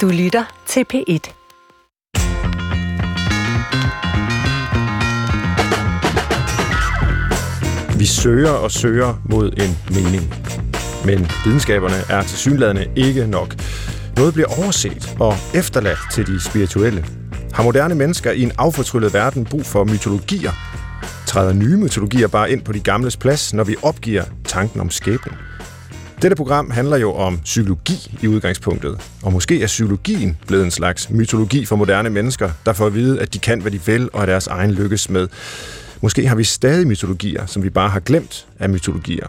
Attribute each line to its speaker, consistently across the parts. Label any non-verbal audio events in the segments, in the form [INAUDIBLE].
Speaker 1: Du lytter til P1.
Speaker 2: Vi søger og søger mod en mening. Men videnskaberne er til synlædende ikke nok. Noget bliver overset og efterladt til de spirituelle. Har moderne mennesker i en affortryllet verden brug for mytologier? Træder nye mytologier bare ind på de gamles plads, når vi opgiver tanken om skæbnen? Dette program handler jo om psykologi i udgangspunktet, og måske er psykologien blevet en slags mytologi for moderne mennesker, der får at vide, at de kan, hvad de vil, og at deres egen lykkes med. Måske har vi stadig mytologier, som vi bare har glemt af mytologier.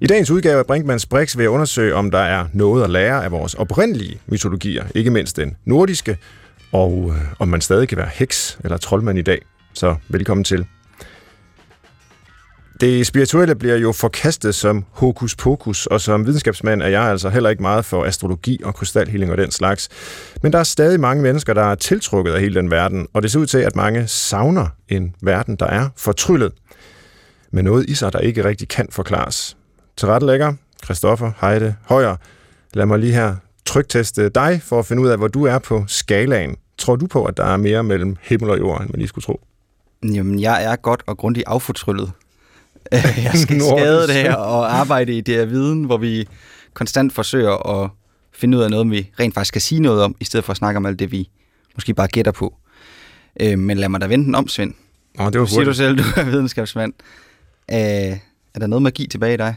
Speaker 2: I dagens udgave af Brinkmanns Brix vil jeg undersøge, om der er noget at lære af vores oprindelige mytologier, ikke mindst den nordiske, og øh, om man stadig kan være heks eller troldmand i dag. Så velkommen til. Det spirituelle bliver jo forkastet som hokus pokus, og som videnskabsmand er jeg altså heller ikke meget for astrologi og krystalhealing og den slags. Men der er stadig mange mennesker, der er tiltrukket af hele den verden, og det ser ud til, at mange savner en verden, der er fortryllet. Men noget i sig, der ikke rigtig kan forklares. Tilrettelægger, Christoffer Heide Højer. Lad mig lige her trygteste dig for at finde ud af, hvor du er på skalaen. Tror du på, at der er mere mellem himmel og jord, end man lige skulle tro?
Speaker 3: Jamen, jeg er godt og grundigt affortryllet. [LAUGHS] jeg skal skade det her og arbejde i det her viden, hvor vi konstant forsøger at finde ud af noget, vi rent faktisk skal sige noget om, i stedet for at snakke om alt det, vi måske bare gætter på. Øh, men lad mig da vente den om, Svend.
Speaker 2: Nå, det var
Speaker 3: Siger du selv, du er videnskabsmand. Øh, er der noget magi tilbage i dig?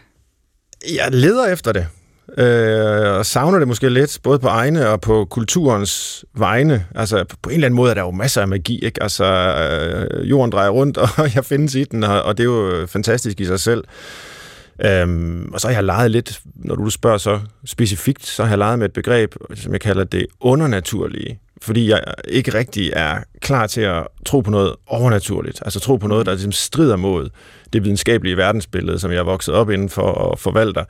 Speaker 2: Jeg leder efter det, øh, og savner det måske lidt, både på egne og på kulturens vegne. Altså, på en eller anden måde er der jo masser af magi, ikke? Altså, øh, jorden drejer rundt, [LAUGHS] og jeg findes i den, og, og det er jo fantastisk i sig selv. Øhm, og så har jeg leget lidt, når du spørger så specifikt, så har jeg leget med et begreb, som jeg kalder det undernaturlige. Fordi jeg ikke rigtig er klar til at tro på noget overnaturligt. Altså tro på noget, der ligesom strider mod det videnskabelige verdensbillede, som jeg er vokset op inden for og forvalter.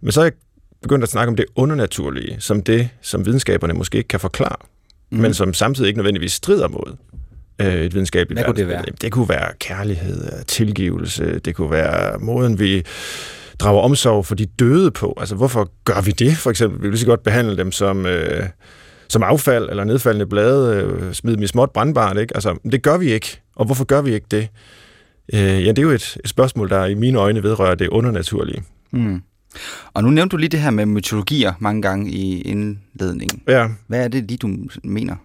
Speaker 2: Men så er jeg begyndt at snakke om det undernaturlige, som det, som videnskaberne måske ikke kan forklare, mm. men som samtidig ikke nødvendigvis strider mod øh, et videnskabeligt
Speaker 3: Hvad kunne det være?
Speaker 2: Det kunne være kærlighed, tilgivelse, det kunne være måden, vi drager omsorg for de døde på. Altså, hvorfor gør vi det, for eksempel? Vi vil lige så godt behandle dem som... Øh, som affald eller nedfaldende blade, øh, smide dem i småt brandbart, ikke? Altså, det gør vi ikke. Og hvorfor gør vi ikke det? Øh, ja, det er jo et, et spørgsmål, der i mine øjne vedrører det undernaturlige.
Speaker 3: Mm. Og nu nævnte du lige det her med mytologier mange gange i indledningen.
Speaker 2: Ja.
Speaker 3: Hvad er det lige, du mener?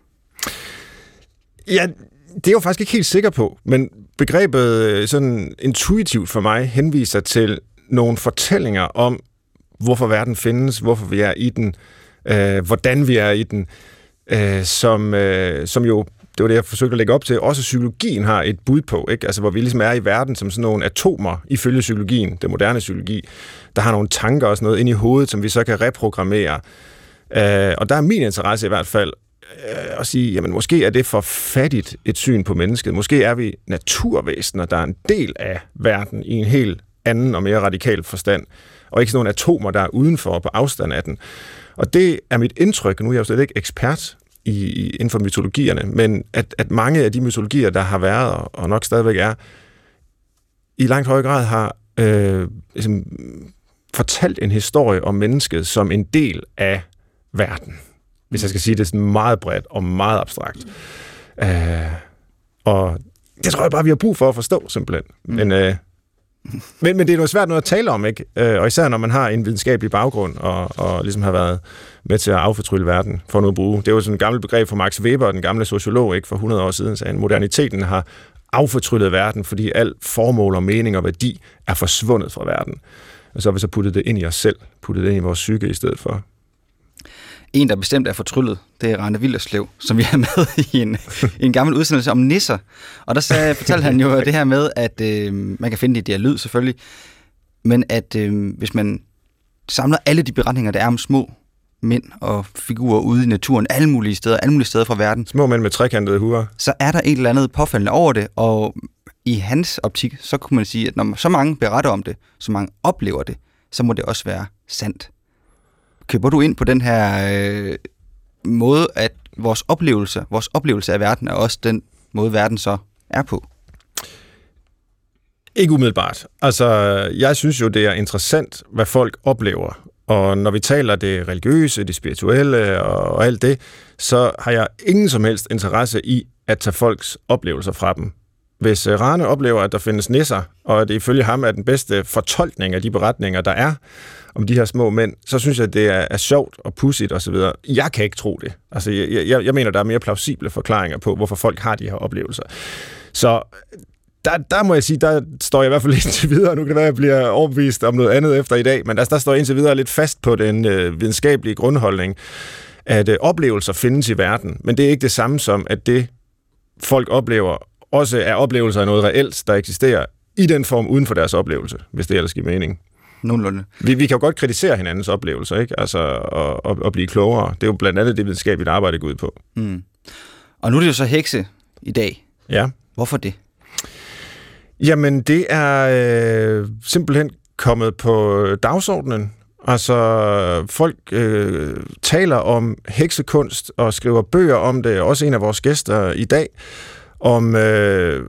Speaker 2: Ja, det er jeg jo faktisk ikke helt sikker på, men begrebet øh, sådan intuitivt for mig henviser til nogle fortællinger om, hvorfor verden findes, hvorfor vi er i den, øh, hvordan vi er i den, øh, som, øh, som jo, det var det, jeg forsøgte at lægge op til, også psykologien har et bud på, ikke? Altså, hvor vi ligesom er i verden som sådan nogle atomer, ifølge psykologien, den moderne psykologi, der har nogle tanker og sådan noget ind i hovedet, som vi så kan reprogrammere. Øh, og der er min interesse i hvert fald øh, at sige, jamen måske er det for fattigt et syn på mennesket. Måske er vi naturvæsener, der er en del af verden i en helt anden og mere radikal forstand, og ikke sådan nogle atomer, der er udenfor på afstand af den. Og det er mit indtryk, nu er jeg jo slet ikke ekspert i, i, inden for mytologierne, men at, at mange af de mytologier, der har været og, og nok stadigvæk er, i langt høj grad har øh, ligesom, fortalt en historie om mennesket som en del af verden. Hvis jeg skal sige det sådan meget bredt og meget abstrakt. Øh, og det tror jeg bare, vi har brug for at forstå, simpelthen. Mm. Men, øh, men, men det er noget svært noget at tale om, ikke? Øh, og især når man har en videnskabelig baggrund, og, og ligesom har været med til at affortrylle verden, for noget at bruge. Det er jo sådan et gammelt begreb fra Max Weber, den gamle sociolog, ikke? For 100 år siden sagde han, moderniteten har affortryllet verden, fordi al formål og mening og værdi er forsvundet fra verden. Og så har vi så puttet det ind i os selv, puttet det ind i vores psyke i stedet for.
Speaker 3: En, der bestemt er fortryllet, det er Rane Villerslev, som vi har med i en, en gammel udsendelse om nisser. Og der sagde, fortalte han jo [LAUGHS] det her med, at øh, man kan finde det i det her lyd selvfølgelig, men at øh, hvis man samler alle de beretninger, der er om små mænd og figurer ude i naturen, alle mulige steder, alle mulige steder fra verden,
Speaker 2: Små mænd med trekantede huer.
Speaker 3: så er der et eller andet påfaldende over det, og i hans optik, så kunne man sige, at når så mange beretter om det, så mange oplever det, så må det også være sandt. Køber du ind på den her øh, måde, at vores oplevelse, vores oplevelse af verden er også den måde, verden så er på?
Speaker 2: Ikke umiddelbart. Altså, jeg synes jo, det er interessant, hvad folk oplever Og når vi taler det religiøse, det spirituelle og alt det, så har jeg ingen som helst interesse i at tage folks oplevelser fra dem. Hvis øh, Rane oplever, at der findes nisser, og at det ifølge ham er den bedste fortolkning af de beretninger, der er om de her små mænd, så synes jeg, at det er, er sjovt og pudsigt osv. Jeg kan ikke tro det. Altså, jeg, jeg, jeg mener, der er mere plausible forklaringer på, hvorfor folk har de her oplevelser. Så der, der må jeg sige, der står jeg i hvert fald [LAUGHS] indtil videre. Nu kan det være, at jeg bliver overbevist om noget andet efter i dag, men altså, der står jeg indtil videre lidt fast på den øh, videnskabelige grundholdning, at øh, oplevelser findes i verden, men det er ikke det samme som, at det folk oplever, også er oplevelser af noget reelt, der eksisterer i den form uden for deres oplevelse, hvis det ellers giver mening.
Speaker 3: Nogenlunde.
Speaker 2: Vi, vi kan jo godt kritisere hinandens oplevelser, ikke? Altså, og, og, og blive klogere. Det er jo blandt andet det videnskabelige arbejde går ud på.
Speaker 3: Mm. Og nu er det jo så hekse i dag.
Speaker 2: Ja.
Speaker 3: Hvorfor det?
Speaker 2: Jamen, det er øh, simpelthen kommet på dagsordenen. Altså, folk øh, taler om heksekunst og skriver bøger om det. Også en af vores gæster i dag om øh,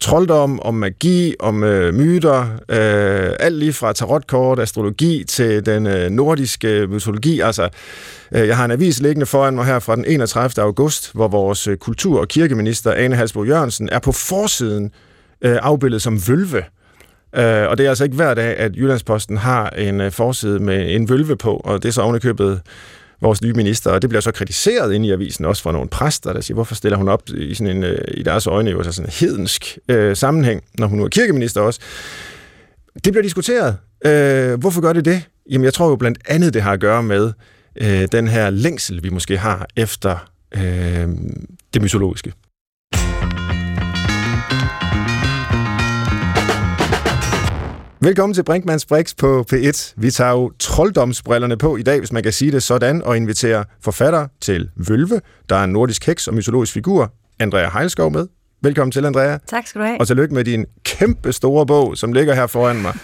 Speaker 2: trolddom, om magi, om øh, myter, øh, alt lige fra tarotkort, astrologi til den øh, nordiske mytologi. Altså, øh, jeg har en avis liggende foran mig her fra den 31. august, hvor vores øh, kultur- og kirkeminister Ane Halsbo Jørgensen er på forsiden øh, afbildet som vølve. Øh, og det er altså ikke hver dag, at Jyllandsposten har en øh, forside med en vølve på, og det er så ovenikøbet vores nye minister, og det bliver så kritiseret ind i avisen, også fra nogle præster, der siger, hvorfor stiller hun op i, sådan en, øh, i deres øjne jo, så sådan en hedensk øh, sammenhæng, når hun nu er kirkeminister også. Det bliver diskuteret. Øh, hvorfor gør det det? Jamen, jeg tror jo blandt andet, det har at gøre med øh, den her længsel, vi måske har efter øh, det mytologiske. Velkommen til Brinkmanns Brix på P1. Vi tager jo trolddomsbrillerne på i dag, hvis man kan sige det sådan, og inviterer forfatter til Vølve, der er en nordisk heks og mytologisk figur, Andrea Heilskov med. Velkommen til, Andrea.
Speaker 1: Tak skal du have.
Speaker 2: Og tillykke med din kæmpe store bog, som ligger her foran mig,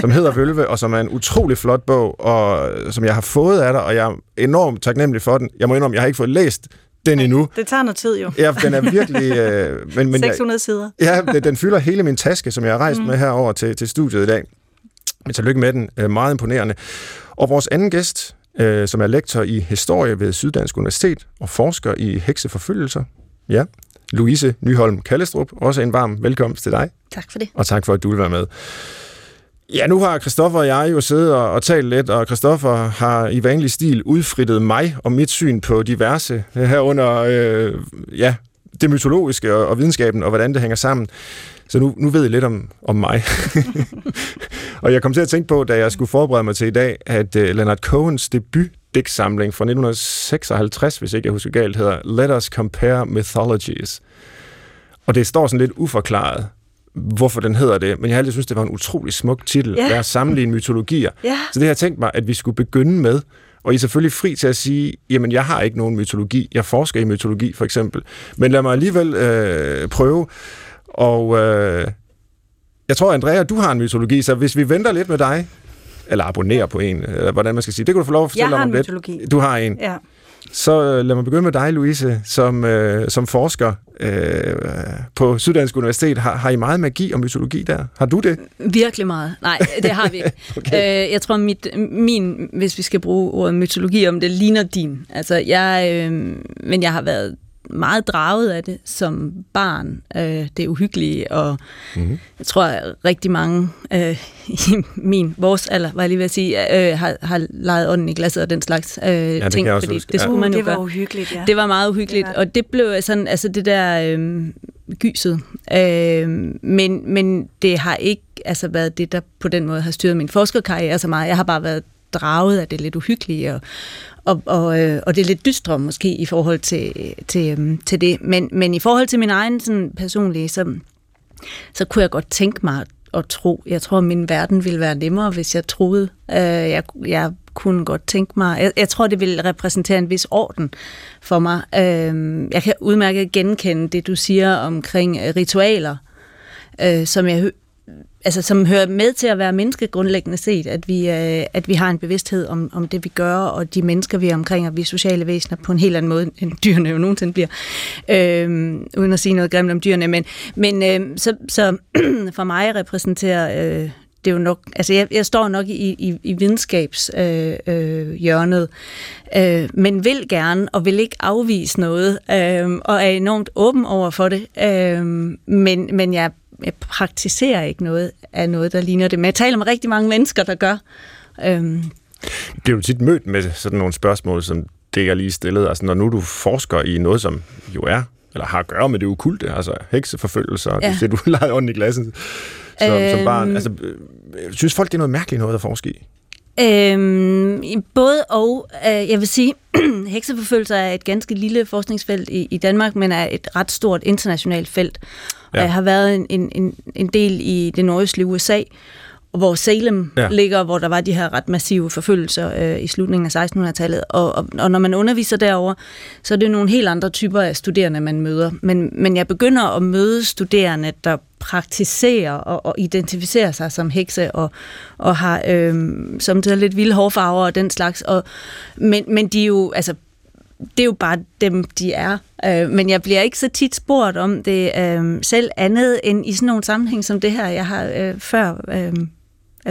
Speaker 2: som hedder [LAUGHS] Vølve, og som er en utrolig flot bog, og som jeg har fået af dig, og jeg er enormt taknemmelig for den. Jeg må indrømme, jeg har ikke fået læst den endnu.
Speaker 1: Det tager noget tid jo.
Speaker 2: Ja, den er virkelig... Øh,
Speaker 1: men, men 600 jeg, sider.
Speaker 2: Ja, den, den fylder hele min taske, som jeg har rejst mm. med herover til, til studiet i dag. Men tillykke med den. Øh, meget imponerende. Og vores anden gæst, øh, som er lektor i historie ved Syddansk Universitet og forsker i hekseforfølgelser. Ja, Louise Nyholm Kallestrup. Også en varm velkomst til dig.
Speaker 1: Tak for det.
Speaker 2: Og tak for, at du vil være med. Ja, nu har Christoffer og jeg jo siddet og, og talt lidt, og Christoffer har i vanlig stil udfrittet mig og mit syn på diverse øh, herunder øh, ja, det mytologiske og, og videnskaben, og hvordan det hænger sammen. Så nu, nu ved I lidt om, om mig. [LAUGHS] og jeg kom til at tænke på, da jeg skulle forberede mig til i dag, at uh, Leonard Cohens debut digtsamling fra 1956, hvis ikke jeg husker galt, hedder Let Us Compare Mythologies. Og det står sådan lidt uforklaret, hvorfor den hedder det, men jeg har altid synes, det var en utrolig smuk titel, yeah. at sammenligne mytologier.
Speaker 1: Yeah.
Speaker 2: Så det har jeg tænkt mig, at vi skulle begynde med, og I er selvfølgelig fri til at sige, jamen jeg har ikke nogen mytologi, jeg forsker i mytologi for eksempel, men lad mig alligevel øh, prøve, og øh, jeg tror, Andrea, du har en mytologi, så hvis vi venter lidt med dig, eller abonnerer på en, eller hvordan man skal sige, det kan du få lov at fortælle
Speaker 1: om
Speaker 2: lidt.
Speaker 1: Jeg har en mytologi.
Speaker 2: Du har en.
Speaker 1: Ja.
Speaker 2: Så øh, lad mig begynde med dig, Louise, som, øh, som forsker øh, på Syddansk Universitet. Har, har I meget magi og mytologi der? Har du det?
Speaker 4: Virkelig meget. Nej, det har vi ikke. [LAUGHS] okay. øh, jeg tror, mit, min, hvis vi skal bruge ordet mytologi om det, ligner din. Altså, jeg, øh, men jeg har været meget draget af det som barn. Øh, det er uhyggeligt, og mm-hmm. jeg tror, at rigtig mange øh, [LAUGHS] i min, vores alder, var jeg lige ved at sige, øh, har, har leget ånden i glasset og den slags øh, ja, ting,
Speaker 2: det fordi
Speaker 4: det skulle ja. man jo
Speaker 1: Det var
Speaker 4: gøre.
Speaker 1: uhyggeligt, ja.
Speaker 4: Det var meget uhyggeligt, det var og det blev sådan, altså det der øh, gyset. Øh, men, men det har ikke altså været det, der på den måde har styret min forskerkarriere så meget. Jeg har bare været draget af det lidt uhyggelige, og, og, og, øh, og det er lidt dystre måske i forhold til, til, øhm, til det. Men, men i forhold til min egen sådan, personlige, så, så kunne jeg godt tænke mig at tro. Jeg tror, at min verden ville være nemmere, hvis jeg troede. Øh, jeg, jeg kunne godt tænke mig. Jeg, jeg tror, det ville repræsentere en vis orden for mig. Øh, jeg kan udmærket genkende det, du siger omkring øh, ritualer, øh, som jeg altså, som hører med til at være menneske grundlæggende set, at vi, øh, at vi har en bevidsthed om, om det, vi gør, og de mennesker, vi er omkring, og vi er sociale væsener på en helt anden måde, end dyrene jo nogensinde bliver, øh, uden at sige noget grimt om dyrene. Men, men øh, så, så [CLEARS THROAT] for mig repræsenterer øh, det er jo nok, altså jeg, jeg står nok i, i, i videnskabshjørnet, øh, øh, hjørnet, øh, men vil gerne og vil ikke afvise noget, øh, og er enormt åben over for det, øh, men, men jeg, jeg praktiserer ikke noget af noget, der ligner det. Men jeg taler med rigtig mange mennesker, der gør. Øh,
Speaker 2: Bliver du tit mødt med sådan nogle spørgsmål, som det, jeg lige stillede? Altså, når nu du forsker i noget, som jo er, eller har at gøre med det ukulte, altså hekseforfølgelser, ja. det ser du leger ånden i glassen, som, øhm, som barn. Altså, øh, synes folk, det er noget mærkeligt noget at forske i?
Speaker 4: Øhm, både og. Øh, jeg vil sige, [CLEARS THROAT] hekseforfølgelser er et ganske lille forskningsfelt i, i Danmark, men er et ret stort internationalt felt. Ja. Jeg har været en, en, en del i det nordøstlige USA, hvor Salem ja. ligger, hvor der var de her ret massive forfølgelser øh, i slutningen af 1600-tallet. Og, og, og når man underviser derover, så er det nogle helt andre typer af studerende, man møder. Men, men jeg begynder at møde studerende, der praktiserer og, og identificerer sig som hekse og, og har øh, samtidig lidt vilde hårfarver og den slags. Og, men, men de er jo, altså, det er jo bare dem, de er. Øh, men jeg bliver ikke så tit spurgt om det øh, selv andet end i sådan nogle sammenhæng som det her, jeg har øh, før øh,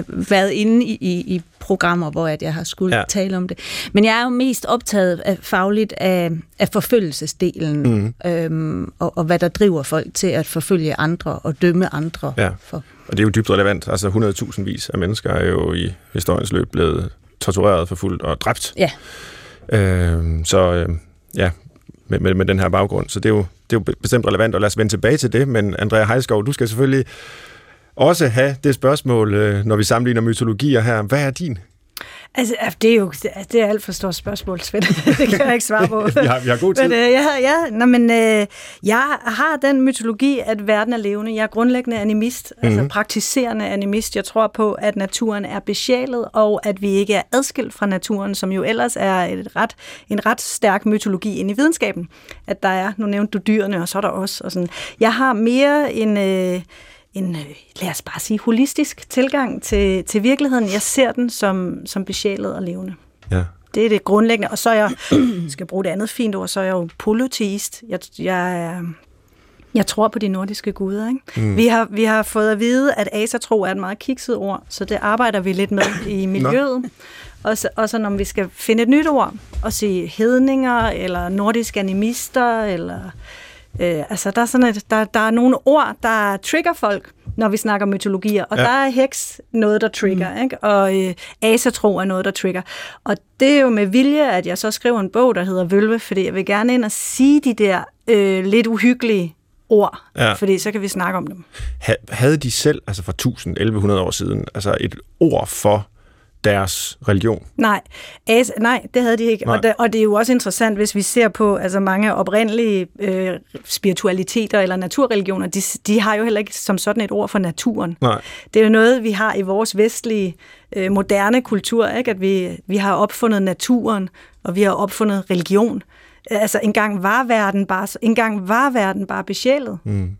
Speaker 4: været inde i, i, i programmer, hvor at jeg har skulle ja. tale om det. Men jeg er jo mest optaget af, fagligt af, af forfølgelsesdelen, mm. øhm, og, og hvad der driver folk til at forfølge andre og dømme andre.
Speaker 2: Ja.
Speaker 4: For.
Speaker 2: Og det er jo dybt relevant. Altså 100.000 vis af mennesker er jo i historiens løb blevet tortureret, forfulgt og dræbt.
Speaker 4: Ja.
Speaker 2: Øh, så øh, ja, med, med, med den her baggrund. Så det er, jo, det er jo bestemt relevant, og lad os vende tilbage til det. Men Andrea Heiskov, du skal selvfølgelig også have det spørgsmål, øh, når vi sammenligner mytologier her. Hvad er din?
Speaker 1: Altså, det er jo det er alt for stort spørgsmål, Svend. [LAUGHS] det kan jeg ikke svare på. [LAUGHS]
Speaker 2: vi, har, vi har god tid.
Speaker 1: Men, øh, ja, ja, nå, men øh, jeg har den mytologi, at verden er levende. Jeg er grundlæggende animist, mm-hmm. altså mhm. praktiserende animist. Jeg tror på, at naturen er besjælet, og at vi ikke er adskilt fra naturen, som jo ellers er et ret, en ret stærk mytologi ind i videnskaben. At der er, nu nævnte du dyrene, og så er der også. Og sådan. Jeg har mere en... Øh, en, øh, lad os bare sige, holistisk tilgang til, til virkeligheden. Jeg ser den som, som besjælet og levende.
Speaker 2: Ja.
Speaker 1: Det er det grundlæggende. Og så er jeg, skal bruge det andet fint ord, så er jeg jo polyteist. Jeg, jeg, jeg tror på de nordiske guder. Ikke? Mm. Vi, har, vi har fået at vide, at asatro er et meget kikset ord, så det arbejder vi lidt med i miljøet. Og så, og så når vi skal finde et nyt ord, og sige hedninger, eller nordiske animister, eller Øh, altså, der er, sådan et, der, der er nogle ord, der trigger folk, når vi snakker mytologier, og ja. der er heks noget, der trigger, mm. ikke? og øh, asatro er noget, der trigger. Og det er jo med vilje, at jeg så skriver en bog, der hedder Vølve, fordi jeg vil gerne ind og sige de der øh, lidt uhyggelige ord, ja. fordi så kan vi snakke om dem.
Speaker 2: Havde de selv, altså for 1000-1100 år siden, altså et ord for deres religion?
Speaker 1: Nej, as, nej det havde de ikke. Og, det, og det er jo også interessant, hvis vi ser på altså mange oprindelige øh, spiritualiteter eller naturreligioner, de, de har jo heller ikke som sådan et ord for naturen.
Speaker 2: Nej.
Speaker 1: Det er jo noget, vi har i vores vestlige øh, moderne kultur, ikke? at vi, vi har opfundet naturen, og vi har opfundet religion. Altså engang var verden bare, engang var verden bare besjælet. Mm.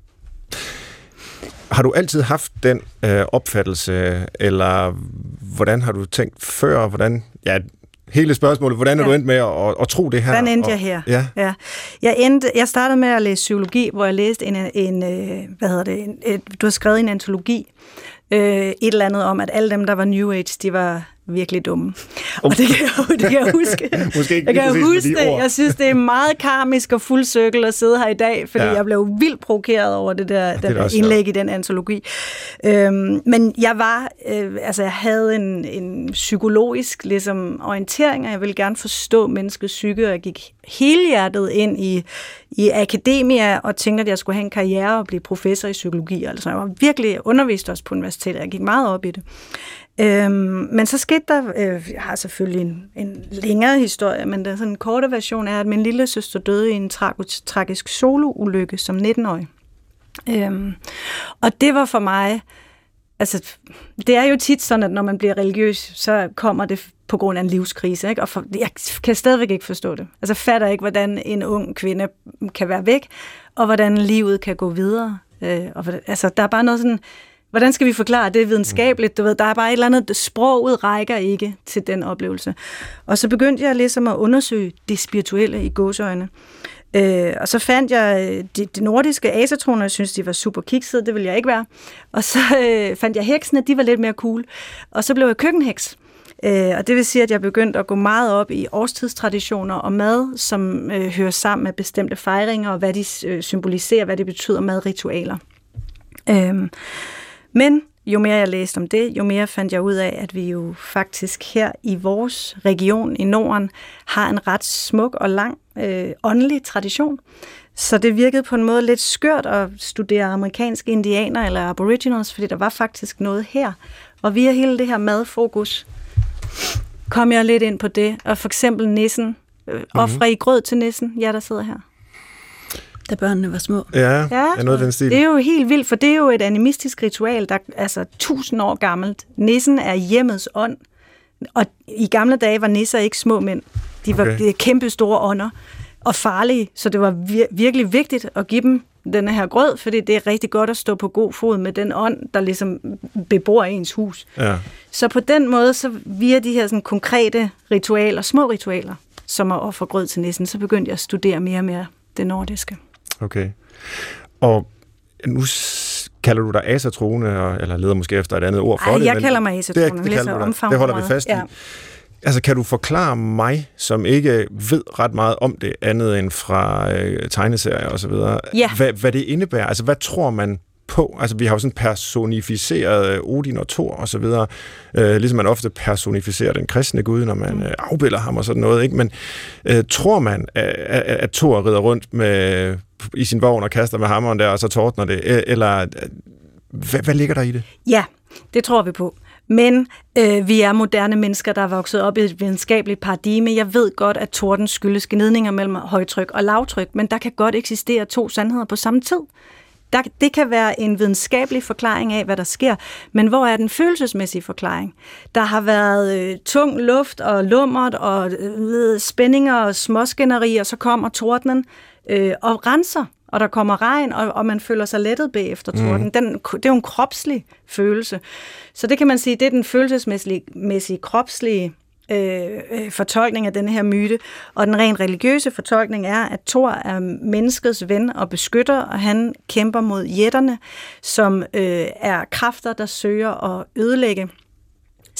Speaker 2: Har du altid haft den øh, opfattelse, eller hvordan har du tænkt før, hvordan, ja, hele spørgsmålet, hvordan er ja. du endt med at, at, at tro det her?
Speaker 1: Hvordan endte og, jeg her?
Speaker 2: Ja.
Speaker 1: ja. Jeg, endte, jeg startede med at læse psykologi, hvor jeg læste en, en øh, hvad hedder det, en, et, du har skrevet en antologi, øh, et eller andet om, at alle dem, der var New Age, de var virkelig dumme. Og det kan jeg, det kan jeg huske. [LAUGHS]
Speaker 2: Måske ikke
Speaker 1: jeg kan huske det. Jeg synes, det er meget karmisk og fuld cirkel at sidde her i dag, fordi ja. jeg blev vildt provokeret over det der, det der indlæg i den antologi. Øhm, men jeg var, øh, altså jeg havde en, en psykologisk ligesom, orientering, og jeg ville gerne forstå menneskets psyke, og jeg gik helhjertet ind i, i akademia og tænkte, at jeg skulle have en karriere og blive professor i psykologi. Altså jeg var virkelig undervist også på universitetet. Jeg gik meget op i det. Øhm, men så skete der, øh, jeg har selvfølgelig en, en længere historie, men den sådan korte version er, at min lille søster døde i en tra- tragisk soloulykke som 19-årig. Øhm, og det var for mig, altså det er jo tit sådan, at når man bliver religiøs, så kommer det på grund af en livskrise, ikke? og for, jeg kan stadigvæk ikke forstå det. Altså fatter ikke, hvordan en ung kvinde kan være væk, og hvordan livet kan gå videre. Øh, og, altså der er bare noget sådan, Hvordan skal vi forklare det videnskabeligt? Du ved, der er bare et eller andet, sproget rækker ikke til den oplevelse. Og så begyndte jeg ligesom at undersøge det spirituelle i gåsøjne. Øh, og så fandt jeg øh, de, de nordiske asatroner, jeg synes, de var super kiksede, det ville jeg ikke være. Og så øh, fandt jeg heksene, de var lidt mere cool. Og så blev jeg køkkenheks. Øh, og det vil sige, at jeg begyndte at gå meget op i årstidstraditioner og mad, som øh, hører sammen med bestemte fejringer, og hvad de øh, symboliserer, hvad det betyder madritualer. Øh, men jo mere jeg læste om det, jo mere fandt jeg ud af, at vi jo faktisk her i vores region i Norden har en ret smuk og lang øh, åndelig tradition. Så det virkede på en måde lidt skørt at studere amerikanske indianer eller aboriginals, fordi der var faktisk noget her. Og via hele det her madfokus kom jeg lidt ind på det. Og for eksempel nissen. Øh, offre mm-hmm. i grød til nissen, jer der sidder her
Speaker 4: da børnene var små.
Speaker 2: Ja, ja er noget af den stil.
Speaker 1: Det er jo helt vildt, for det er jo et animistisk ritual, der er altså tusind år gammelt. Nissen er hjemmets ånd, og i gamle dage var nisser ikke små mænd. De var okay. kæmpe store ånder og farlige, så det var vir- virkelig vigtigt at give dem denne her grød, fordi det er rigtig godt at stå på god fod med den ånd, der ligesom bebor ens hus. Ja. Så på den måde, så via de her sådan konkrete ritualer, små ritualer, som at ofre grød til nissen, så begyndte jeg at studere mere og mere det nordiske.
Speaker 2: Okay. Og nu kalder du dig asatroende, eller leder måske efter et andet ord for
Speaker 1: Ej,
Speaker 2: det.
Speaker 1: jeg kalder mig asatroende. Det, det, det,
Speaker 2: det holder vi fast ja. i. Altså, kan du forklare mig, som ikke ved ret meget om det, andet end fra øh, tegneserier og så videre, ja. hvad, hvad det indebærer? Altså, hvad tror man på. Altså, vi har jo sådan personificeret øh, Odin og Thor og så videre, øh, ligesom man ofte personificerer den kristne gud, når man mm. øh, afbilder ham og sådan noget, ikke? Men øh, tror man, at, at, at Thor rider rundt med, i sin vogn og kaster med hammeren der, og så tordner det, eller øh, hvad, hvad ligger der i det?
Speaker 1: Ja, det tror vi på. Men øh, vi er moderne mennesker, der er vokset op i et videnskabeligt paradigme. Jeg ved godt, at torden skyldes gnidninger mellem højtryk og lavtryk, men der kan godt eksistere to sandheder på samme tid. Der, det kan være en videnskabelig forklaring af, hvad der sker, men hvor er den følelsesmæssige forklaring? Der har været øh, tung luft og lummert og øh, spændinger og småskænderi, og så kommer tordenen øh, og renser, og der kommer regn, og, og man føler sig lettet bagefter torden. Mm. Den, det er jo en kropslig følelse. Så det kan man sige, det er den følelsesmæssige, kropslige Øh, øh, fortolkning af denne her myte. Og den rent religiøse fortolkning er, at Thor er menneskets ven og beskytter, og han kæmper mod jætterne, som øh, er kræfter, der søger at ødelægge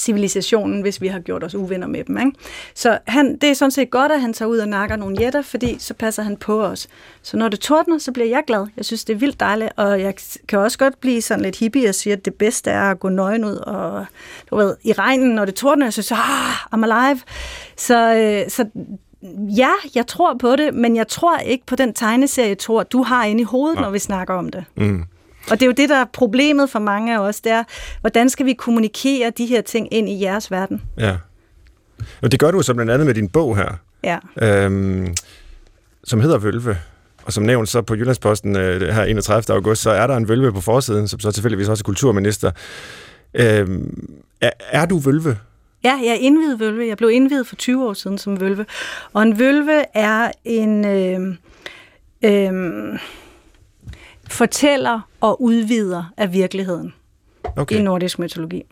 Speaker 1: civilisationen, hvis vi har gjort os uvenner med dem. Ikke? Så han, det er sådan set godt, at han tager ud og nakker nogle jætter, fordi så passer han på os. Så når det tordner, så bliver jeg glad. Jeg synes, det er vildt dejligt, og jeg kan også godt blive sådan lidt hippie og sige, at det bedste er at gå nøgen ud og du ved, i regnen, når det tordner, jeg synes, ah, I'm alive. Så, øh, så ja, jeg tror på det, men jeg tror ikke på den tegneserie, tror du har inde i hovedet, ja. når vi snakker om det. Mm. Og det er jo det, der er problemet for mange af os, det er, hvordan skal vi kommunikere de her ting ind i jeres verden?
Speaker 2: Ja. Og det gør du så blandt andet med din bog her,
Speaker 1: ja.
Speaker 2: øhm, som hedder Vølve. Og som nævnt så på Jyllandsposten øh, her 31. august, så er der en vølve på forsiden, som så tilfældigvis også er kulturminister. Øhm, er, er du vølve?
Speaker 1: Ja, jeg er indvidet vølve. Jeg blev indvidet for 20 år siden som vølve. Og en vølve er en... Øh, øh, fortæller og udvider af virkeligheden okay. i nordisk mytologi.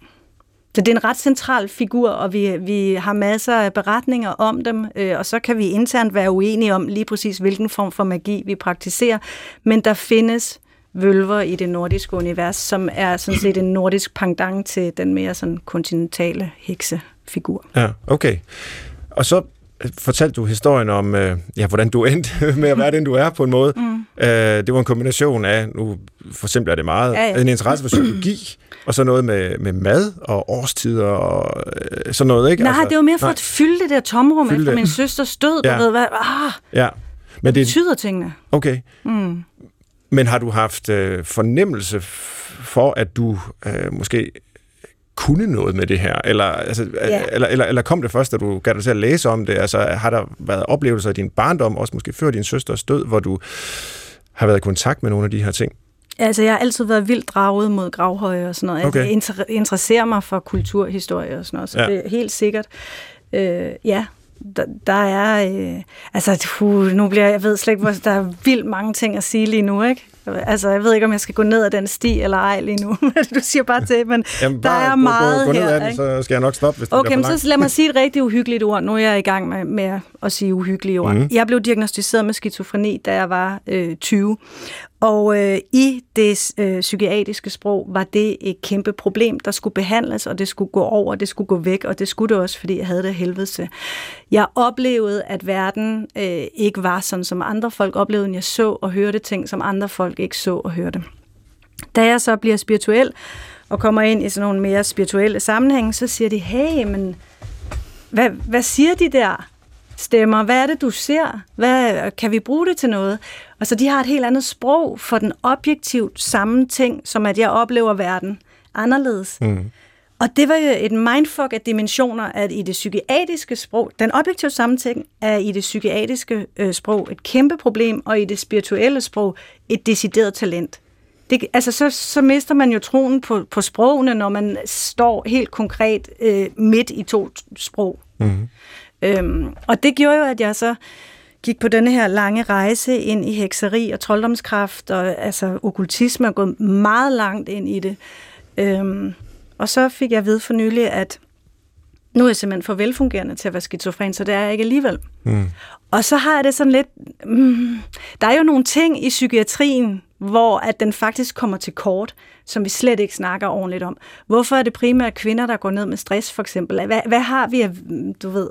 Speaker 1: Så det er en ret central figur, og vi, vi har masser af beretninger om dem, øh, og så kan vi internt være uenige om lige præcis, hvilken form for magi vi praktiserer. Men der findes vølver i det nordiske univers, som er sådan set en nordisk pendant til den mere sådan kontinentale heksefigur.
Speaker 2: Ja, okay. Og så fortalte du historien om, øh, ja, hvordan du [LAUGHS] endte med at være den, du er på en måde. Mm. Øh, det var en kombination af, nu for eksempel er det meget, ja, ja. en interesse for psykologi, [CLEARS THROAT] og så noget med, med mad og årstider og øh, sådan noget, ikke?
Speaker 1: Nej, altså, det var mere for nej. at fylde det der tomrum fylde efter det. min søsters død. Ja. Du ved, hvad, ah,
Speaker 2: ja.
Speaker 1: Men det betyder tingene.
Speaker 2: Okay. Mm. Men har du haft øh, fornemmelse for, at du øh, måske kunne noget med det her? Eller, altså, ja. eller, eller, eller kom det først, da du gav dig til at læse om det? Altså, har der været oplevelser i din barndom, også måske før din søsters død, hvor du har været i kontakt med nogle af de her ting?
Speaker 1: Altså, jeg har altid været vildt draget mod gravhøje og sådan noget. Okay. Jeg inter- interesserer mig for kulturhistorie og sådan noget, så ja. det er helt sikkert. Øh, ja, der, der er... Øh, altså, uh, nu bliver jeg, jeg ved slet ikke, hvor der er vildt mange ting at sige lige nu, ikke? Altså, jeg ved ikke, om jeg skal gå ned ad den sti eller ej lige nu. [LAUGHS] du siger bare til, men Jamen, bare der er meget
Speaker 2: gå, gå,
Speaker 1: gå
Speaker 2: ned her. Den, så skal jeg nok stoppe, hvis det
Speaker 1: Okay, men så lad mig [LAUGHS] sige et rigtig uhyggeligt ord. Nu er jeg i gang med, med at sige uhyggelige ord. Mm. Jeg blev diagnostiseret med skizofreni, da jeg var øh, 20. Og øh, i det øh, psykiatriske sprog var det et kæmpe problem, der skulle behandles, og det skulle gå over, det skulle gå væk, og det skulle det også, fordi jeg havde det helvede. Jeg oplevede, at verden øh, ikke var sådan, som andre folk oplevede, jeg så og hørte ting, som andre folk ikke så og hørte. Da jeg så bliver spirituel og kommer ind i sådan nogle mere spirituelle sammenhænge, så siger de, hey, men hvad, hvad siger de der stemmer? Hvad er det, du ser? Hvad, kan vi bruge det til noget? Og så de har et helt andet sprog for den objektivt samme ting, som at jeg oplever verden anderledes. Mm. Og det var jo et mindfuck af dimensioner, at i det psykiatriske sprog, den objektive sammenting er i det psykiatriske øh, sprog et kæmpe problem, og i det spirituelle sprog et decideret talent. Det, altså, så, så mister man jo troen på, på sprogene, når man står helt konkret øh, midt i to sprog. Mm. Øhm, og det gjorde jo, at jeg så gik på denne her lange rejse ind i hekseri og trolddomskraft, og altså okkultisme er gået meget langt ind i det. Øhm, og så fik jeg vide for nylig, at nu er jeg simpelthen for velfungerende til at være skizofren, så det er jeg ikke alligevel. Mm. Og så har jeg det sådan lidt... Mm, der er jo nogle ting i psykiatrien, hvor at den faktisk kommer til kort, som vi slet ikke snakker ordentligt om. Hvorfor er det primært kvinder, der går ned med stress, for eksempel? Hvad, hvad har vi af, du ved,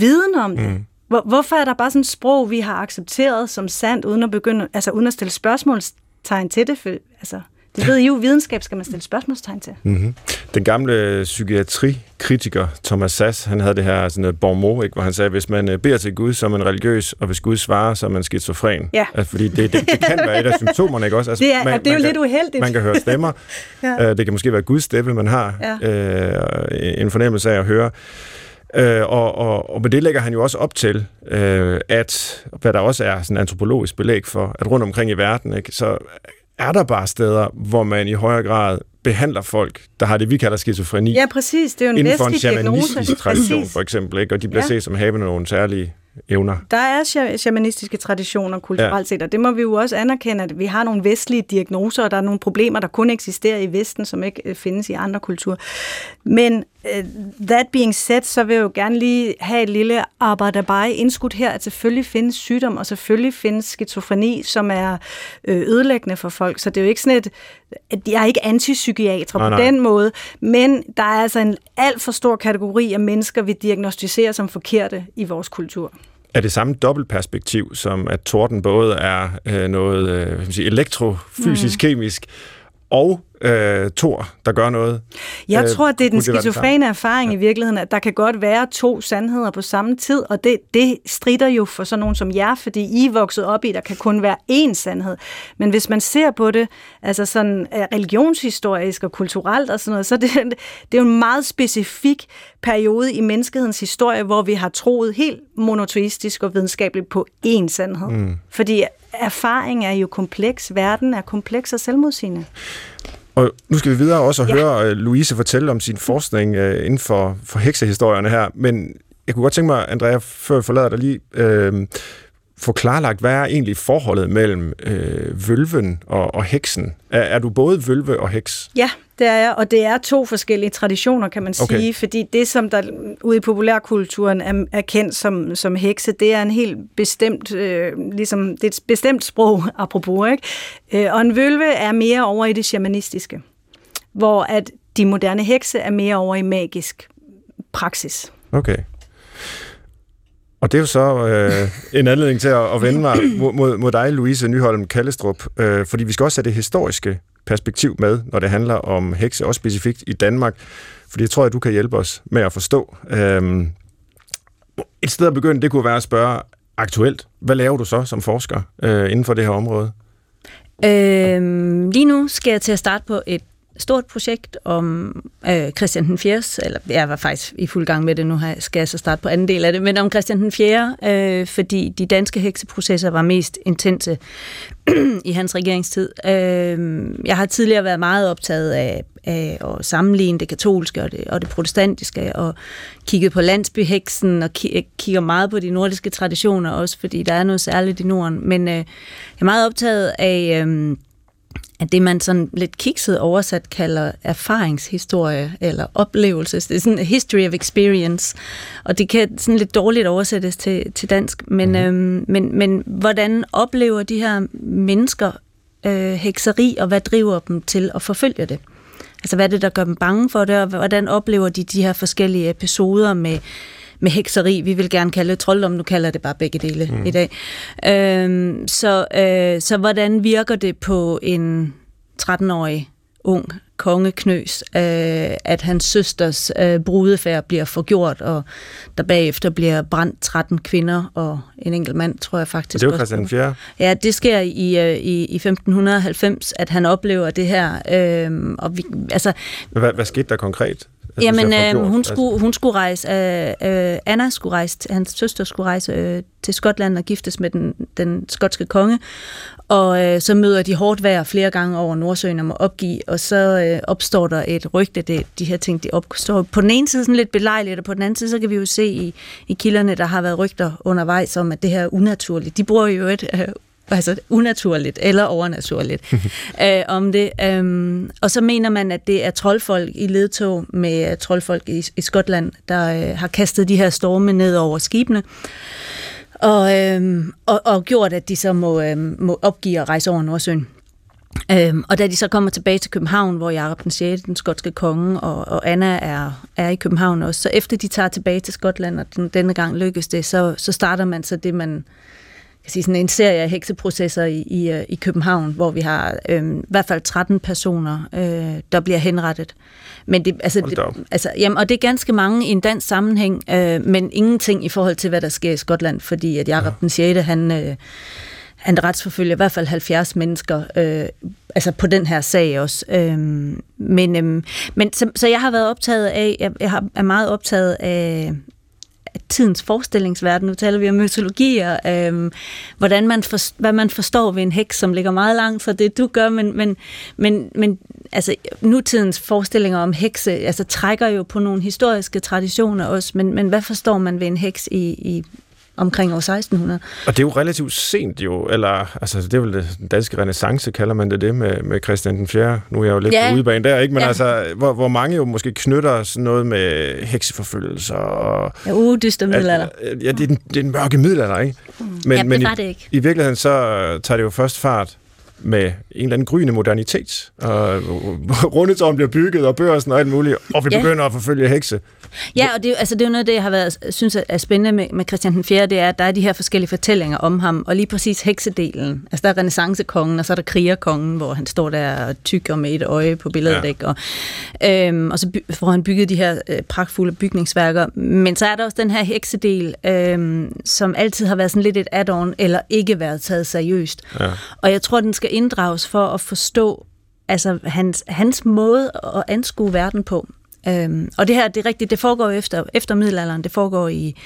Speaker 1: viden om det? Mm. Hvor, hvorfor er der bare sådan et sprog, vi har accepteret som sandt, uden at begynde, altså uden at stille spørgsmålstegn til det? For, altså, det ved I jo, videnskab skal man stille spørgsmålstegn til. Mm-hmm.
Speaker 2: Den gamle psykiatrikritiker Thomas Sass, han havde det her sådan bon ikke, hvor han sagde, hvis man øh, beder til Gud, så er man religiøs, og hvis Gud svarer, så er man skizofren. Ja. Altså, fordi det, det, det kan være et af symptomerne, ikke også? Altså, [LAUGHS]
Speaker 1: det er, man, det er jo
Speaker 2: man
Speaker 1: lidt uheldigt.
Speaker 2: Man kan høre stemmer. [LAUGHS] ja. uh, det kan måske være Guds stemme, man har ja. uh, en fornemmelse af at høre. Øh, og, og, og med det lægger han jo også op til, øh, at, hvad der også er sådan antropologisk belæg for, at rundt omkring i verden, ikke, så er der bare steder, hvor man i højere grad behandler folk, der har det, vi kalder skizofreni.
Speaker 1: Ja, præcis. Det er jo en
Speaker 2: inden for en shamanistisk tradition, for eksempel, ikke? og de bliver ja. set som havende nogle særlige evner.
Speaker 1: Der er shamanistiske traditioner kulturelt ja. set, og det må vi jo også anerkende, at vi har nogle vestlige diagnoser, og der er nogle problemer, der kun eksisterer i Vesten, som ikke øh, findes i andre kulturer. Men uh, that being said, så vil jeg jo gerne lige have et lille arbejderbej indskudt her, at selvfølgelig findes sygdom, og selvfølgelig findes skizofreni, som er øh, ødelæggende for folk. Så det er jo ikke sådan et, at jeg er ikke antipsykiater på nej. den måde, men der er altså en alt for stor kategori af mennesker, vi diagnostiserer som forkerte i vores kultur.
Speaker 2: Er det samme dobbeltperspektiv, som at torden både er øh, noget øh, sige, elektrofysisk, mm. kemisk, og øh, Thor, der gør noget.
Speaker 1: Jeg øh, tror, det er den skizofrene erfaring ja. i virkeligheden, at der kan godt være to sandheder på samme tid, og det, det strider jo for sådan nogen som jer, fordi I er vokset op i, der kan kun være én sandhed. Men hvis man ser på det, altså sådan øh, religionshistorisk og kulturelt og sådan noget, så det, [LAUGHS] det er jo en meget specifik periode i menneskehedens historie, hvor vi har troet helt monoteistisk og videnskabeligt på én sandhed. Mm. Fordi erfaring er jo kompleks, verden er kompleks og selvmodsigende.
Speaker 2: Og nu skal vi videre også og ja. høre uh, Louise fortælle om sin forskning uh, inden for, for heksehistorierne her, men jeg kunne godt tænke mig, Andrea, før vi forlader dig lige, uh, få klarlagt, hvad er egentlig forholdet mellem uh, vølven og, og heksen? Er, er du både vølve og heks?
Speaker 1: Ja, det er jeg, og det er to forskellige traditioner, kan man okay. sige, fordi det, som der ude i populærkulturen er, er kendt som, som hekse, det er en helt bestemt, øh, ligesom, det er et bestemt sprog, [LAUGHS] apropos, ikke? Øh, og en vølve er mere over i det shamanistiske, hvor at de moderne hekse er mere over i magisk praksis.
Speaker 2: Okay. Og det er jo så øh, en anledning til at, at vende mig mod, mod dig, Louise Nyholm Kallestrup, øh, fordi vi skal også have det historiske perspektiv med, når det handler om hekse, også specifikt i Danmark, fordi jeg tror, at du kan hjælpe os med at forstå. Øh, et sted at begynde, det kunne være at spørge aktuelt, hvad laver du så som forsker øh, inden for det her område?
Speaker 4: Øhm, lige nu skal jeg til at starte på et stort projekt om øh, Christian den 4., eller jeg var faktisk i fuld gang med det, nu skal jeg så starte på anden del af det, men om Christian den 4., øh, fordi de danske hekseprocesser var mest intense [CLEARS THROAT] i hans regeringstid. Øh, jeg har tidligere været meget optaget af, af at sammenligne det katolske og det, og det protestantiske, og kigget på landsbyheksen, og ki- kigger meget på de nordiske traditioner også, fordi der er noget særligt i Norden. Men øh, jeg er meget optaget af... Øh, at det, man sådan lidt kikset oversat kalder erfaringshistorie eller oplevelse. Det er sådan history of experience, og det kan sådan lidt dårligt oversættes til, til dansk, men, mm. øhm, men, men hvordan oplever de her mennesker øh, hekseri, og hvad driver dem til at forfølge det? Altså, hvad er det, der gør dem bange for det, og hvordan oplever de de her forskellige episoder med med hekseri. Vi vil gerne kalde det trolddom, nu kalder det bare begge dele mm. i dag. Øhm, så, øh, så hvordan virker det på en 13-årig ung kongeknøs, øh, at hans søsters øh, brudefærd bliver forgjort, og der bagefter bliver brændt 13 kvinder og en enkelt mand, tror jeg faktisk.
Speaker 2: Og det var Christian 4.
Speaker 4: Ja, det sker i, øh, i, i 1590, at han oplever det her. Øh, og vi, altså,
Speaker 2: hvad, hvad skete der konkret?
Speaker 4: Altså, Jamen, øh, hun, skulle, hun skulle rejse, øh, øh, Anna skulle rejse, hans søster skulle rejse øh, til Skotland og giftes med den, den skotske konge, og øh, så møder de hårdt vejr flere gange over Nordsøen og må opgive, og så øh, opstår der et rygte, det, de her ting, de opstår. På den ene side sådan lidt belejligt, og på den anden side, så kan vi jo se i, i kilderne, der har været rygter undervejs om, at det her er unaturligt. De bruger jo et øh, altså unaturligt eller overnaturligt [LAUGHS] øh, om det. Øhm, og så mener man, at det er troldfolk i ledtog med troldfolk i, i Skotland, der øh, har kastet de her storme ned over skibene. Og, øhm, og, og gjort, at de så må, øhm, må opgive at rejse over Nordsøen. Øhm, og da de så kommer tilbage til København, hvor Jakob den 6., den skotske konge, og, og Anna er, er i København også, så efter de tager tilbage til Skotland, og den, denne gang lykkes det, så, så starter man så det, man kan sige, sådan en serie af hekseprocesser i, i, øh, i København, hvor vi har øh, i hvert fald 13 personer, øh, der bliver henrettet. Men det, altså, det, altså, jamen, og det er ganske mange i en dansk sammenhæng, øh, men ingenting i forhold til, hvad der sker i Skotland, fordi at Jakob ja. den 6., han, øh, han retsforfølger i hvert fald 70 mennesker, øh, altså på den her sag også. Øh, men øh, men så, så jeg har været optaget af, jeg, jeg har, er meget optaget af, tidens forestillingsverden. Nu taler vi om mytologier, øh, hvordan man for, hvad man forstår ved en heks, som ligger meget langt fra det, du gør, men, men, men, men altså, nutidens forestillinger om hekse altså, trækker jo på nogle historiske traditioner også, men, men hvad forstår man ved en heks i, i omkring år 1600.
Speaker 2: Og det er jo relativt sent jo, eller altså det er vel den danske renaissance, kalder man det det, med, med Christian den 4. Nu er jeg jo lidt ja. på udebane der, ikke? Men ja. altså, hvor, hvor mange jo måske knytter sådan noget med hekseforfølgelser og...
Speaker 4: Ja, uh, dyster middelalder.
Speaker 2: At, ja, det er, den, det er den mørke middelalder, ikke?
Speaker 4: Mm. Men, ja, men det var det ikke.
Speaker 2: I, I virkeligheden så tager det jo først fart med en eller anden gryende modernitet. Og [LAUGHS] rundetårn bliver bygget, og børsen og alt muligt, og vi ja. begynder at forfølge hekse.
Speaker 4: Ja, og det, altså, det er jo noget af det, jeg har været, synes er spændende med, med Christian den 4., det er, at der er de her forskellige fortællinger om ham, og lige præcis heksedelen. Altså, der er renaissancekongen, og så er der krigerkongen, hvor han står der og tykker med et øje på billedet, ja. ikke? Og, øhm, og så by, får han bygget de her øh, pragtfulde bygningsværker. Men så er der også den her heksedel, øhm, som altid har været sådan lidt et add-on, eller ikke været taget seriøst. Ja. Og jeg tror, den skal inddrages for at forstå altså hans, hans måde at anskue verden på. Øhm, og det her, det er rigtigt, det foregår efter, efter middelalderen, det foregår i,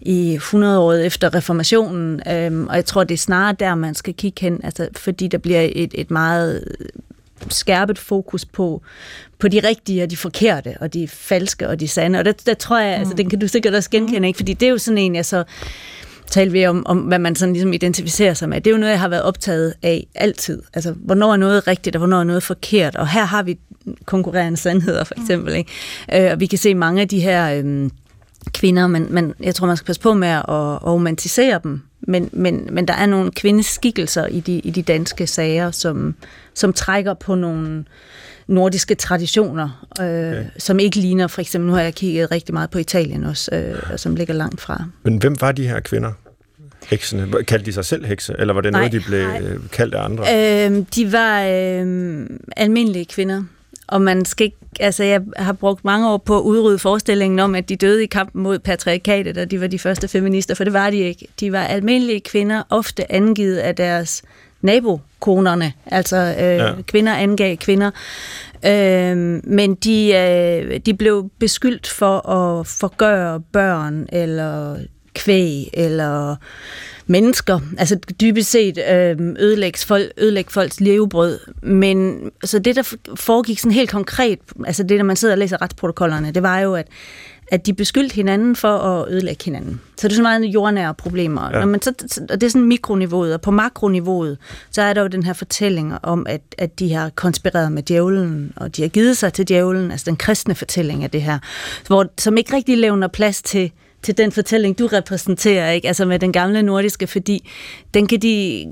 Speaker 4: i 100 år efter reformationen, øhm, og jeg tror, det er snarere der, man skal kigge hen, altså, fordi der bliver et, et meget skærpet fokus på, på de rigtige og de forkerte, og de falske og de sande, og der, der tror jeg, altså, mm. altså, den kan du sikkert også genkende, ikke? fordi det er jo sådan en, jeg så talte vi om, om, hvad man sådan ligesom identificerer sig med. Det er jo noget, jeg har været optaget af altid. Altså, hvornår er noget rigtigt, og hvornår er noget forkert. Og her har vi konkurrerende sandheder, for eksempel. Ikke? Øh, og vi kan se mange af de her øh, kvinder, men, men jeg tror, man skal passe på med at, at romantisere dem. Men, men, men der er nogle kvindeskikkelser i de, i de danske sager, som, som trækker på nogle nordiske traditioner, øh, okay. som ikke ligner, for eksempel, nu har jeg kigget rigtig meget på Italien også, øh, som ligger langt fra.
Speaker 2: Men hvem var de her kvinder? Heksene. Kaldte de sig selv hekse, eller var det nej, noget, de blev nej. kaldt af andre?
Speaker 4: Øh, de var øh, almindelige kvinder, og man skal ikke, altså jeg har brugt mange år på at udrydde forestillingen om, at de døde i kampen mod patriarkatet, og de var de første feminister, for det var de ikke. De var almindelige kvinder, ofte angivet af deres nabokonerne, altså øh, ja. kvinder angav kvinder. Øh, men de, øh, de blev beskyldt for at forgøre børn, eller kvæg, eller mennesker. Altså dybest set øh, ødelægge, folk, ødelægge folks levebrød. Men så det, der foregik sådan helt konkret, altså det, der man sidder og læser retsprotokollerne, det var jo, at at de beskyldte hinanden for at ødelægge hinanden. Så det er så meget jordnære problemer. Ja. Når man så, og det er sådan mikroniveauet, og på makroniveauet, så er der jo den her fortælling om, at, at de har konspireret med djævlen, og de har givet sig til djævlen, altså den kristne fortælling af det her, hvor, som ikke rigtig levner plads til, til den fortælling, du repræsenterer, ikke? altså med den gamle nordiske, fordi den kan de,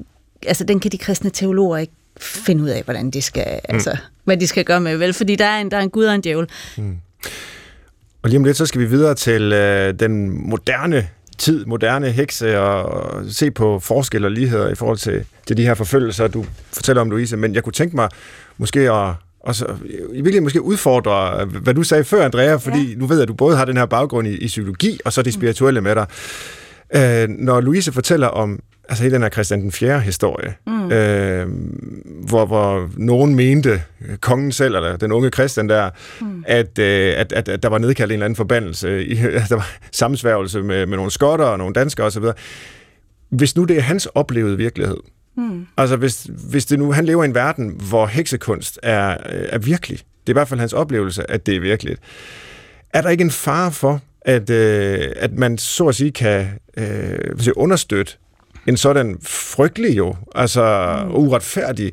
Speaker 4: altså den kan de kristne teologer ikke finde ud af, hvordan de skal, mm. altså, hvad de skal gøre med, vel? Fordi der er en, der er en gud og en djævel. Mm.
Speaker 2: Og lige om lidt, så skal vi videre til øh, den moderne tid, moderne hekse, og se på forskelle og ligheder i forhold til, til de her forfølgelser, du fortæller om, Louise. Men jeg kunne tænke mig måske at og så i virkeligheden måske udfordre, hvad du sagde før, Andrea, fordi ja. nu ved jeg, at du både har den her baggrund i, i psykologi, og så det spirituelle med dig. Øh, når Louise fortæller om altså hele den her Christian den 4. historie, mm. øh, hvor, hvor nogen mente, kongen selv, eller den unge Christian der, mm. at, øh, at, at, at der var nedkaldt en eller anden forbandelse, i, [LAUGHS] der var sammensværgelse med, med nogle skotter og nogle danskere osv. Hvis nu det er hans oplevede virkelighed, mm. altså hvis, hvis det nu, han lever i en verden, hvor heksekunst er, er virkelig, det er i hvert fald hans oplevelse, at det er virkeligt, er der ikke en fare for, at, øh, at man så at sige kan øh, understøtte en sådan frygtelig jo, altså mm. uretfærdig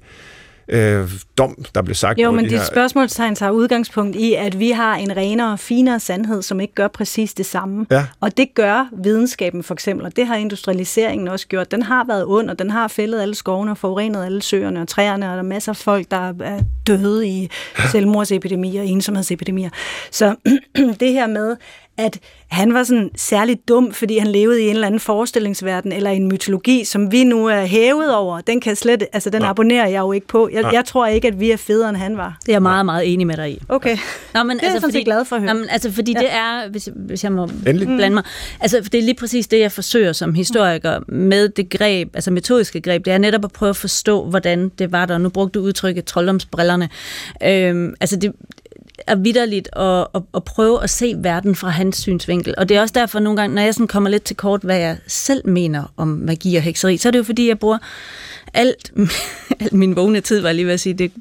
Speaker 2: øh, dom, der blev sagt.
Speaker 1: Jo, men de dit her... spørgsmålstegn tager udgangspunkt i, at vi har en renere og finere sandhed, som ikke gør præcis det samme. Ja. Og det gør videnskaben for eksempel, og det har industrialiseringen også gjort. Den har været ond, og den har fældet alle skovene og forurenet alle søerne og træerne, og der er masser af folk, der er døde i selvmordsepidemier og ensomhedsepidemier. Så [CLEARS THROAT] det her med, at han var sådan særligt dum, fordi han levede i en eller anden forestillingsverden eller en mytologi, som vi nu er hævet over. Den kan slet, altså den ja. abonnerer jeg jo ikke på. Jeg, jeg tror ikke, at vi er federe, end han var.
Speaker 4: Det er jeg meget, meget enig med dig i.
Speaker 1: Okay. Nå, men, det er altså, jeg fordi, glad for at høre.
Speaker 4: Nå, men, altså, fordi ja. det er, hvis, hvis jeg må Endelig. blande mig, altså det er lige præcis det, jeg forsøger som historiker med det greb, altså metodiske greb, det er netop at prøve at forstå, hvordan det var der. Nu brugte du udtrykket trolddomsbrillerne. Øhm, altså det, er vidderligt at, at, at prøve at se verden fra hans synsvinkel. Og det er også derfor nogle gange, når jeg sådan kommer lidt til kort, hvad jeg selv mener om magi og hekseri, så er det jo fordi, jeg bruger alt, [LAUGHS] alt min vågne tid, var jeg lige ved at sige, det,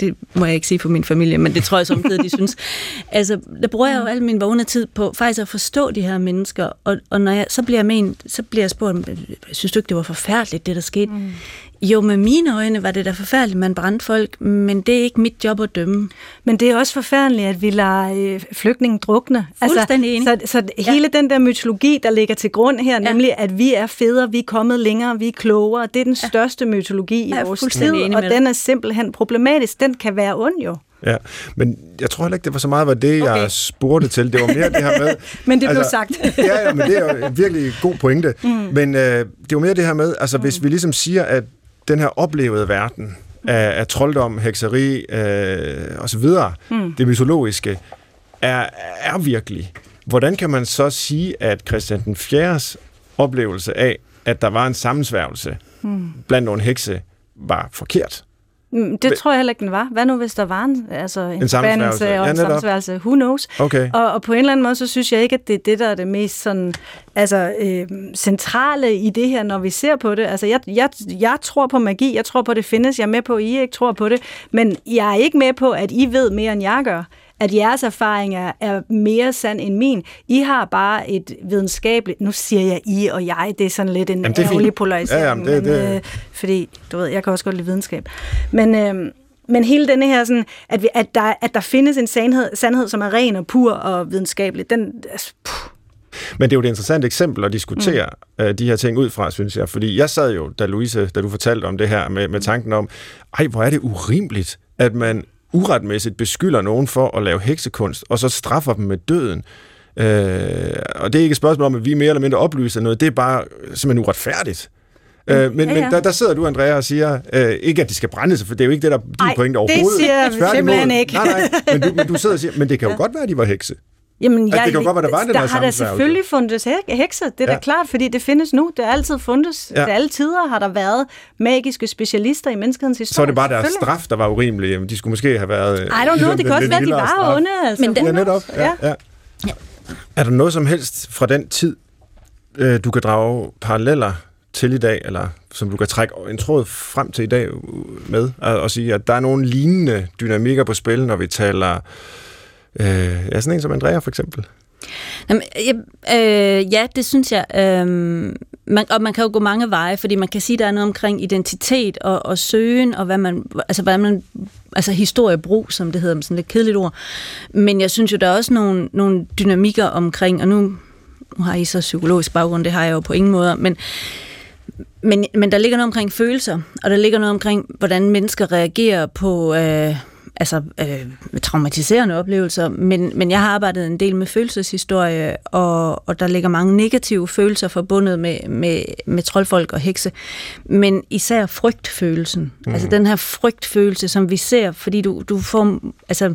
Speaker 4: det må jeg ikke sige for min familie, men det tror jeg samtidig, de synes. [LAUGHS] Altså, der bruger jeg jo al min vågne tid på faktisk at forstå de her mennesker, og, og når jeg, så bliver jeg men, så bliver jeg spurgt, synes du ikke, det var forfærdeligt, det der skete? Mm. Jo, med mine øjne var det da forfærdeligt, man brændte folk, men det er ikke mit job at dømme.
Speaker 1: Men det er også forfærdeligt, at vi lader øh, flygtningen drukne.
Speaker 4: Fuldstændig
Speaker 1: altså, Så, så ja. hele den der mytologi, der ligger til grund her, ja. nemlig at vi er federe, vi er kommet længere, vi er klogere, det er den største mytologi i vores tid, og den er simpelthen problematisk. Den kan være ond jo.
Speaker 2: Ja, men jeg tror heller ikke, det var så meget var det, okay. jeg spurgte til. Det var mere det her med... [LAUGHS]
Speaker 1: men det blev altså, sagt. [LAUGHS]
Speaker 2: ja, ja, men det er jo en virkelig god pointe. Mm. Men øh, det var mere det her med, altså mm. hvis vi ligesom siger, at den her oplevede verden af, af trolddom, hekseri øh, osv., mm. det mytologiske, er, er virkelig. Hvordan kan man så sige, at Christian den 4. oplevelse af, at der var en sammensværgelse mm. blandt nogle hekse, var forkert?
Speaker 1: Mm, det tror jeg heller ikke, den var. Hvad nu, hvis der var en, altså en, en sammensværgelse og ja, en sammensværgelse? Who knows?
Speaker 2: Okay.
Speaker 1: Og, og på en eller anden måde, så synes jeg ikke, at det er det, der er det mest sådan, altså, øh, centrale i det her, når vi ser på det. Altså, jeg, jeg, jeg tror på magi. Jeg tror på, det findes. Jeg er med på, at I ikke tror på det. Men jeg er ikke med på, at I ved mere, end jeg gør at jeres erfaring er, er mere sand end min. I har bare et videnskabeligt, nu siger jeg I og jeg, det er sådan lidt en ærgerlig polarisering, ja, jamen, det, men, det... Øh, fordi du ved, jeg kan også godt lide videnskab. Men, øh, men hele denne her, sådan, at, vi, at, der, at der findes en sandhed, sandhed, som er ren og pur og videnskabelig, den, altså, puh,
Speaker 2: men det er jo et interessant eksempel at diskutere mm. uh, de her ting ud fra, synes jeg. Fordi jeg sad jo, da Louise, da du fortalte om det her, med, med tanken om, ej, hvor er det urimeligt, at man uretmæssigt beskylder nogen for at lave heksekunst, og så straffer dem med døden. Øh, og det er ikke et spørgsmål om, at vi er mere eller mindre oplyser noget, det er bare simpelthen uretfærdigt. Øh, men, ja, ja. men der, der sidder du, Andrea, og siger, øh, ikke at de skal brænde sig, for det er jo ikke det, der er din pointe overhovedet.
Speaker 1: det siger jeg simpelthen ikke.
Speaker 2: Nej, nej, men du, men du sidder og siger, men det kan jo godt være, at de var hekse.
Speaker 1: Jamen, jeg,
Speaker 2: det kan godt være, der var den
Speaker 1: der har der selvfølgelig fundet hekser, det er ja. da klart, fordi det findes nu. Det er altid fundet. Ja. Til alle tider har der været magiske specialister i menneskehedens historie.
Speaker 2: Så er det bare deres straf, der var urimelig. De skulle måske have været... I
Speaker 1: don't know, det kan også være, de var straf. onde. Altså.
Speaker 2: Men den, ja, netop. Ja, ja. Ja. ja. Er der noget som helst fra den tid, øh, du kan drage paralleller til i dag, eller som du kan trække en tråd frem til i dag med, og sige, at der er nogle lignende dynamikker på spil, når vi taler Øh, ja, sådan en som Andrea for eksempel.
Speaker 4: Jamen, øh, ja, det synes jeg. Øh, man, og man kan jo gå mange veje, fordi man kan sige, at der er noget omkring identitet og, og søgen, og hvad man, altså, hvad man, altså historiebrug, som det hedder, med sådan lidt kedeligt ord. Men jeg synes jo, der er også nogle, nogle dynamikker omkring, og nu, nu har I så psykologisk baggrund, det har jeg jo på ingen måde, men men, men der ligger noget omkring følelser, og der ligger noget omkring, hvordan mennesker reagerer på, øh, altså øh, traumatiserende oplevelser, men, men jeg har arbejdet en del med følelseshistorie, og, og der ligger mange negative følelser forbundet med, med, med troldfolk og hekse, men især frygtfølelsen. Mm. Altså den her frygtfølelse, som vi ser, fordi du, du får... Altså,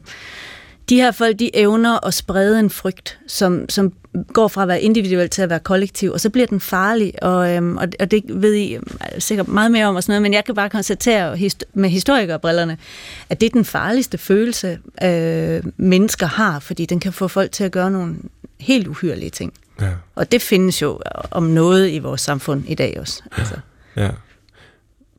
Speaker 4: de her folk, de evner at sprede en frygt, som, som går fra at være individuel til at være kollektiv, og så bliver den farlig, og, øhm, og, og det ved I sikkert meget mere om og sådan noget, men jeg kan bare konstatere hist- med historikerbrillerne, at det er den farligste følelse, øh, mennesker har, fordi den kan få folk til at gøre nogle helt uhyrlige ting. Ja. Og det findes jo om noget i vores samfund i dag også. Altså. Ja.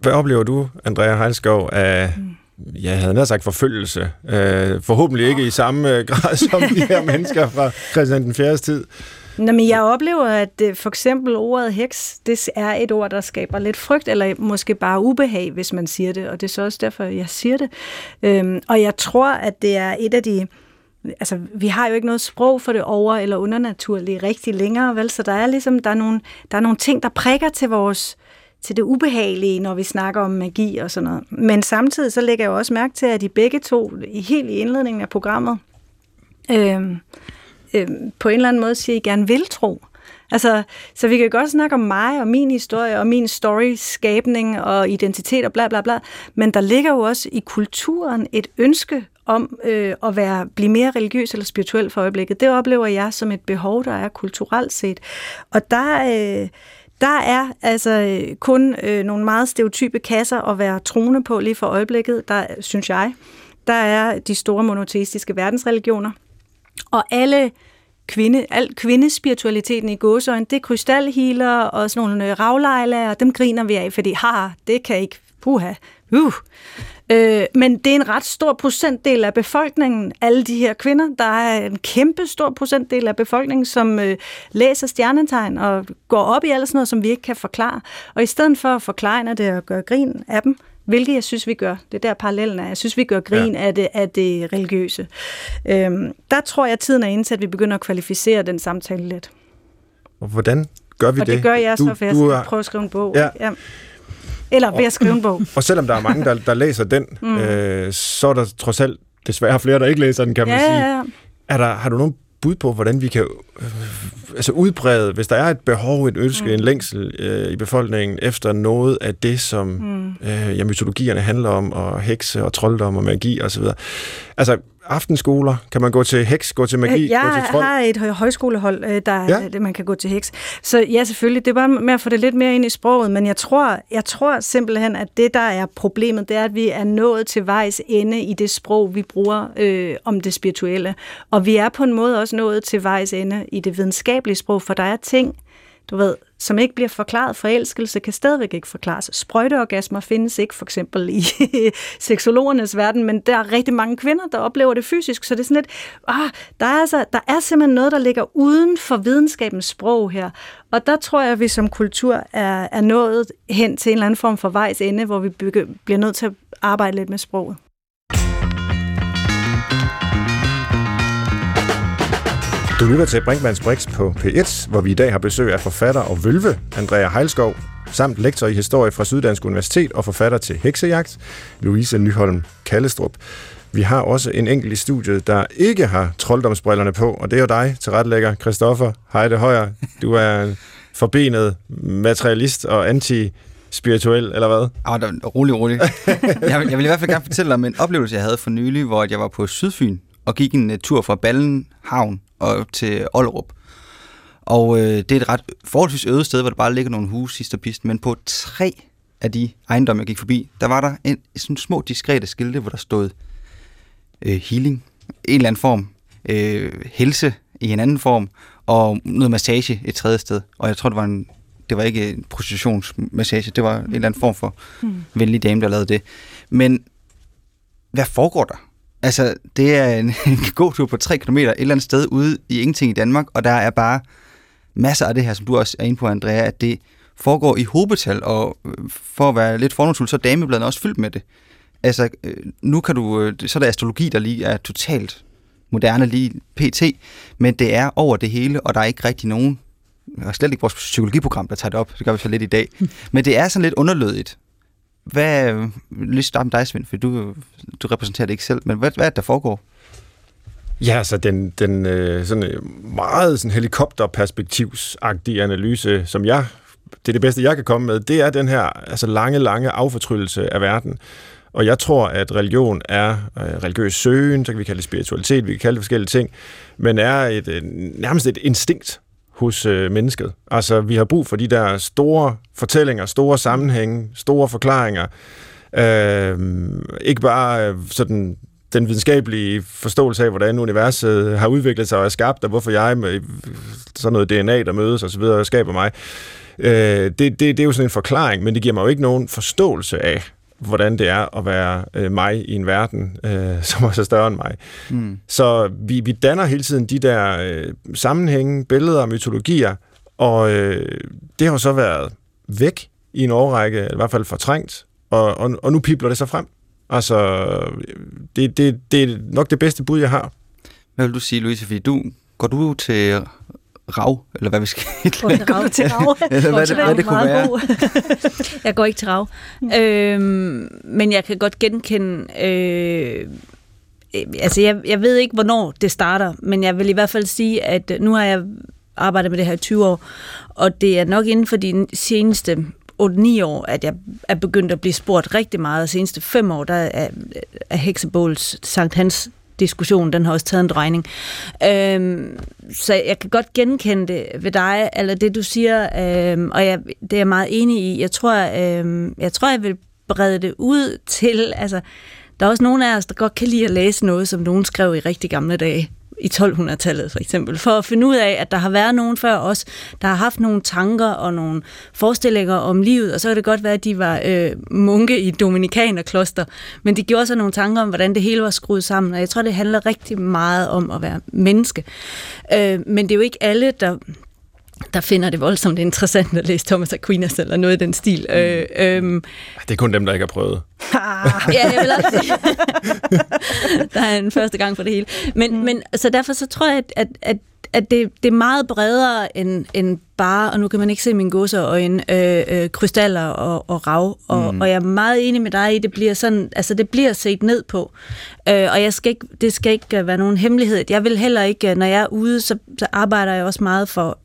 Speaker 2: Hvad oplever du, Andrea Heilskov, af mm jeg havde nær sagt forfølgelse. Øh, forhåbentlig ikke i samme øh, [LAUGHS] grad som de her mennesker fra Christian den 4. tid.
Speaker 1: Nå, men jeg oplever, at øh, for eksempel ordet heks, det er et ord, der skaber lidt frygt, eller måske bare ubehag, hvis man siger det, og det er så også derfor, jeg siger det. Øhm, og jeg tror, at det er et af de... Altså, vi har jo ikke noget sprog for det over- eller undernaturlige rigtig længere, vel? Så der er ligesom, der er nogle, der er nogle ting, der prikker til vores til det ubehagelige, når vi snakker om magi og sådan noget. Men samtidig så lægger jeg jo også mærke til, at de begge to, helt i indledningen af programmet, øh, øh, på en eller anden måde siger, at I gerne vil tro. Altså, så vi kan godt snakke om mig og min historie og min story-skabning og identitet og bla bla bla, men der ligger jo også i kulturen et ønske om øh, at være, blive mere religiøs eller spirituel for øjeblikket. Det oplever jeg som et behov, der er kulturelt set. Og der, øh, der er altså øh, kun øh, nogle meget stereotype kasser at være troende på lige for øjeblikket, der synes jeg. Der er de store monoteistiske verdensreligioner, og alle kvinde, al kvindespiritualiteten i gåsøjen, det er krystalhealer og sådan nogle øh, ravlejlager, dem griner vi af, fordi har, det kan ikke, puha, uh. Øh, men det er en ret stor procentdel af befolkningen, alle de her kvinder. Der er en kæmpe stor procentdel af befolkningen, som øh, læser stjernetegn og går op i alt sådan noget, som vi ikke kan forklare. Og i stedet for at forklare det og gøre grin af dem, hvilket jeg synes, vi gør. Det er der parallellen er. Jeg synes, vi gør grin ja. af, det, af det religiøse. Øhm, der tror jeg, at tiden er inde til, at vi begynder at kvalificere den samtale lidt.
Speaker 2: Og hvordan gør vi
Speaker 1: og
Speaker 2: det?
Speaker 1: det gør jeg du, så, for jeg skal er... prøve at skrive en bog. Ja. ja. Eller ved at skrive en bog.
Speaker 2: Og selvom der er mange, der, der læser den, mm. øh, så er der trods alt desværre flere, der ikke læser den, kan man ja, sige. Ja, ja. Er der, har du nogen bud på, hvordan vi kan øh, altså udbrede, hvis der er et behov, et ønske, mm. en længsel øh, i befolkningen efter noget af det, som mm. øh, ja, mytologierne handler om, og hekse og trolddom og magi osv. Altså, aftenskoler? Kan man gå til heks, gå til magi,
Speaker 1: jeg
Speaker 2: gå til trold?
Speaker 1: Jeg har et højskolehold, øh, der ja. man kan gå til heks. Så ja, selvfølgelig, det er bare med at få det lidt mere ind i sproget, men jeg tror, jeg tror simpelthen, at det, der er problemet, det er, at vi er nået til vejs ende i det sprog, vi bruger øh, om det spirituelle. Og vi er på en måde også nået til vejs ende i det videnskabelige sprog, for der er ting, du ved, som ikke bliver forklaret. Forelskelse kan stadigvæk ikke forklares. Sprøjteorgasmer findes ikke for eksempel i [LAUGHS] seksologernes verden, men der er rigtig mange kvinder, der oplever det fysisk, så det er sådan lidt, ah, der, er altså, der er simpelthen noget, der ligger uden for videnskabens sprog her. Og der tror jeg, at vi som kultur er, er nået hen til en eller anden form for vejs ende, hvor vi bliver nødt til at arbejde lidt med sproget.
Speaker 2: Du lytter til Brinkmanns Brix på P1, hvor vi i dag har besøg af forfatter og vølve Andrea Heilskov, samt lektor i historie fra Syddansk Universitet og forfatter til Heksejagt, Louise Nyholm Kallestrup. Vi har også en enkelt i studiet, der ikke har trolddomsbrillerne på, og det er jo dig, tilrettelægger Christoffer Heide Højer. Du er forbenet materialist og anti spirituel, eller hvad?
Speaker 3: Ah, da, rolig, rolig. jeg, vil, jeg vil i hvert fald gerne fortælle om en oplevelse, jeg havde for nylig, hvor jeg var på Sydfyn og gik en øh, tur fra Ballen Havn og til Ollerup. Og øh, det er et ret forholdsvis øde sted, hvor der bare ligger nogle huse sidst og pist, men på tre af de ejendomme, jeg gik forbi, der var der en, sådan små diskrete skilte, hvor der stod øh, healing, en eller anden form, øh, helse i en anden form, og noget massage et tredje sted. Og jeg tror, det var en det var ikke en prostitutionsmassage, det var en eller anden form for mm. venlig dame, der lavede det. Men hvad foregår der? Altså, det er en, [LAUGHS] en god tur på 3 km et eller andet sted ude i ingenting i Danmark, og der er bare masser af det her, som du også er inde på, Andrea, at det foregår i hobetal, og øh, for at være lidt fornomsfuld, så er damebladene også fyldt med det. Altså, øh, nu kan du, øh, så er der astrologi, der lige er totalt moderne lige pt, men det er over det hele, og der er ikke rigtig nogen, og slet ikke vores psykologiprogram, der tager det op, det gør vi så lidt i dag, [LAUGHS] men det er sådan lidt underlødigt. Hvad, lige starte med dig, Svend, for du, du repræsenterer det ikke selv, men hvad, hvad er det, der foregår?
Speaker 2: Ja, så den, den øh, sådan øh, meget sådan helikopterperspektivsagtige analyse, som jeg, det er det bedste, jeg kan komme med, det er den her altså lange, lange affortryllelse af verden. Og jeg tror, at religion er øh, religiøs søgen, så kan vi kalde det spiritualitet, vi kan kalde det forskellige ting, men er et, et, nærmest et instinkt hos øh, mennesket. Altså, vi har brug for de der store fortællinger, store sammenhænge, store forklaringer. Øh, ikke bare øh, sådan den videnskabelige forståelse af, hvordan universet har udviklet sig og er skabt, og hvorfor jeg med sådan noget DNA, der mødes og så videre, skaber mig. Øh, det, det, det er jo sådan en forklaring, men det giver mig jo ikke nogen forståelse af, hvordan det er at være øh, mig i en verden, øh, [LAUGHS] som også er større end mig. Mm. Så vi, vi danner hele tiden de der øh, sammenhænge, billeder og mytologier, og øh, det har jo så været væk i en årrække, eller i hvert fald fortrængt, og, og, og nu pipler det så frem. Altså, det, det, det er nok det bedste bud, jeg har.
Speaker 3: Hvad vil du sige, Louise? Fordi du, går du til rav, eller hvad vi skal [LAUGHS]
Speaker 1: Går du til rav?
Speaker 3: eller hvad, det, hvad det kunne være. [LAUGHS]
Speaker 4: jeg går ikke til rav. øhm, men jeg kan godt genkende... Øh, altså, jeg, jeg ved ikke, hvornår det starter, men jeg vil i hvert fald sige, at nu har jeg arbejdet med det her i 20 år, og det er nok inden for de seneste 8-9 år, at jeg er begyndt at blive spurgt rigtig meget. De seneste 5 år, der er, er Heksebåls Sankt Hans diskussion, den har også taget en drejning. Øhm, så jeg kan godt genkende det ved dig, eller det du siger, øhm, og jeg, det er jeg meget enig i. Jeg tror, øhm, jeg tror, jeg vil brede det ud til, altså, der er også nogle af os, der godt kan lide at læse noget, som nogen skrev i rigtig gamle dage i 1200-tallet for eksempel, for at finde ud af, at der har været nogen før os, der har haft nogle tanker og nogle forestillinger om livet, og så kan det godt være, at de var øh, munke i Dominikanerkloster, men de gjorde sig nogle tanker om, hvordan det hele var skruet sammen, og jeg tror, det handler rigtig meget om at være menneske. Øh, men det er jo ikke alle, der der finder det voldsomt interessant at læse Thomas Aquinas eller noget i den stil. Mm. Øh, øhm.
Speaker 2: Det er kun dem, der ikke har prøvet.
Speaker 4: ja, jeg vil også sige. [LAUGHS] der er en første gang for det hele. Men, mm. men så derfor så tror jeg, at, at, at at det, det er meget bredere end, end bare, og nu kan man ikke se mine godseøjne, øh, øh, krystaller og, og rav. Og, mm. og jeg er meget enig med dig i, det bliver sådan, altså det bliver set ned på. Øh, og jeg skal ikke, det skal ikke være nogen hemmelighed. Jeg vil heller ikke, når jeg er ude, så, så arbejder jeg også meget for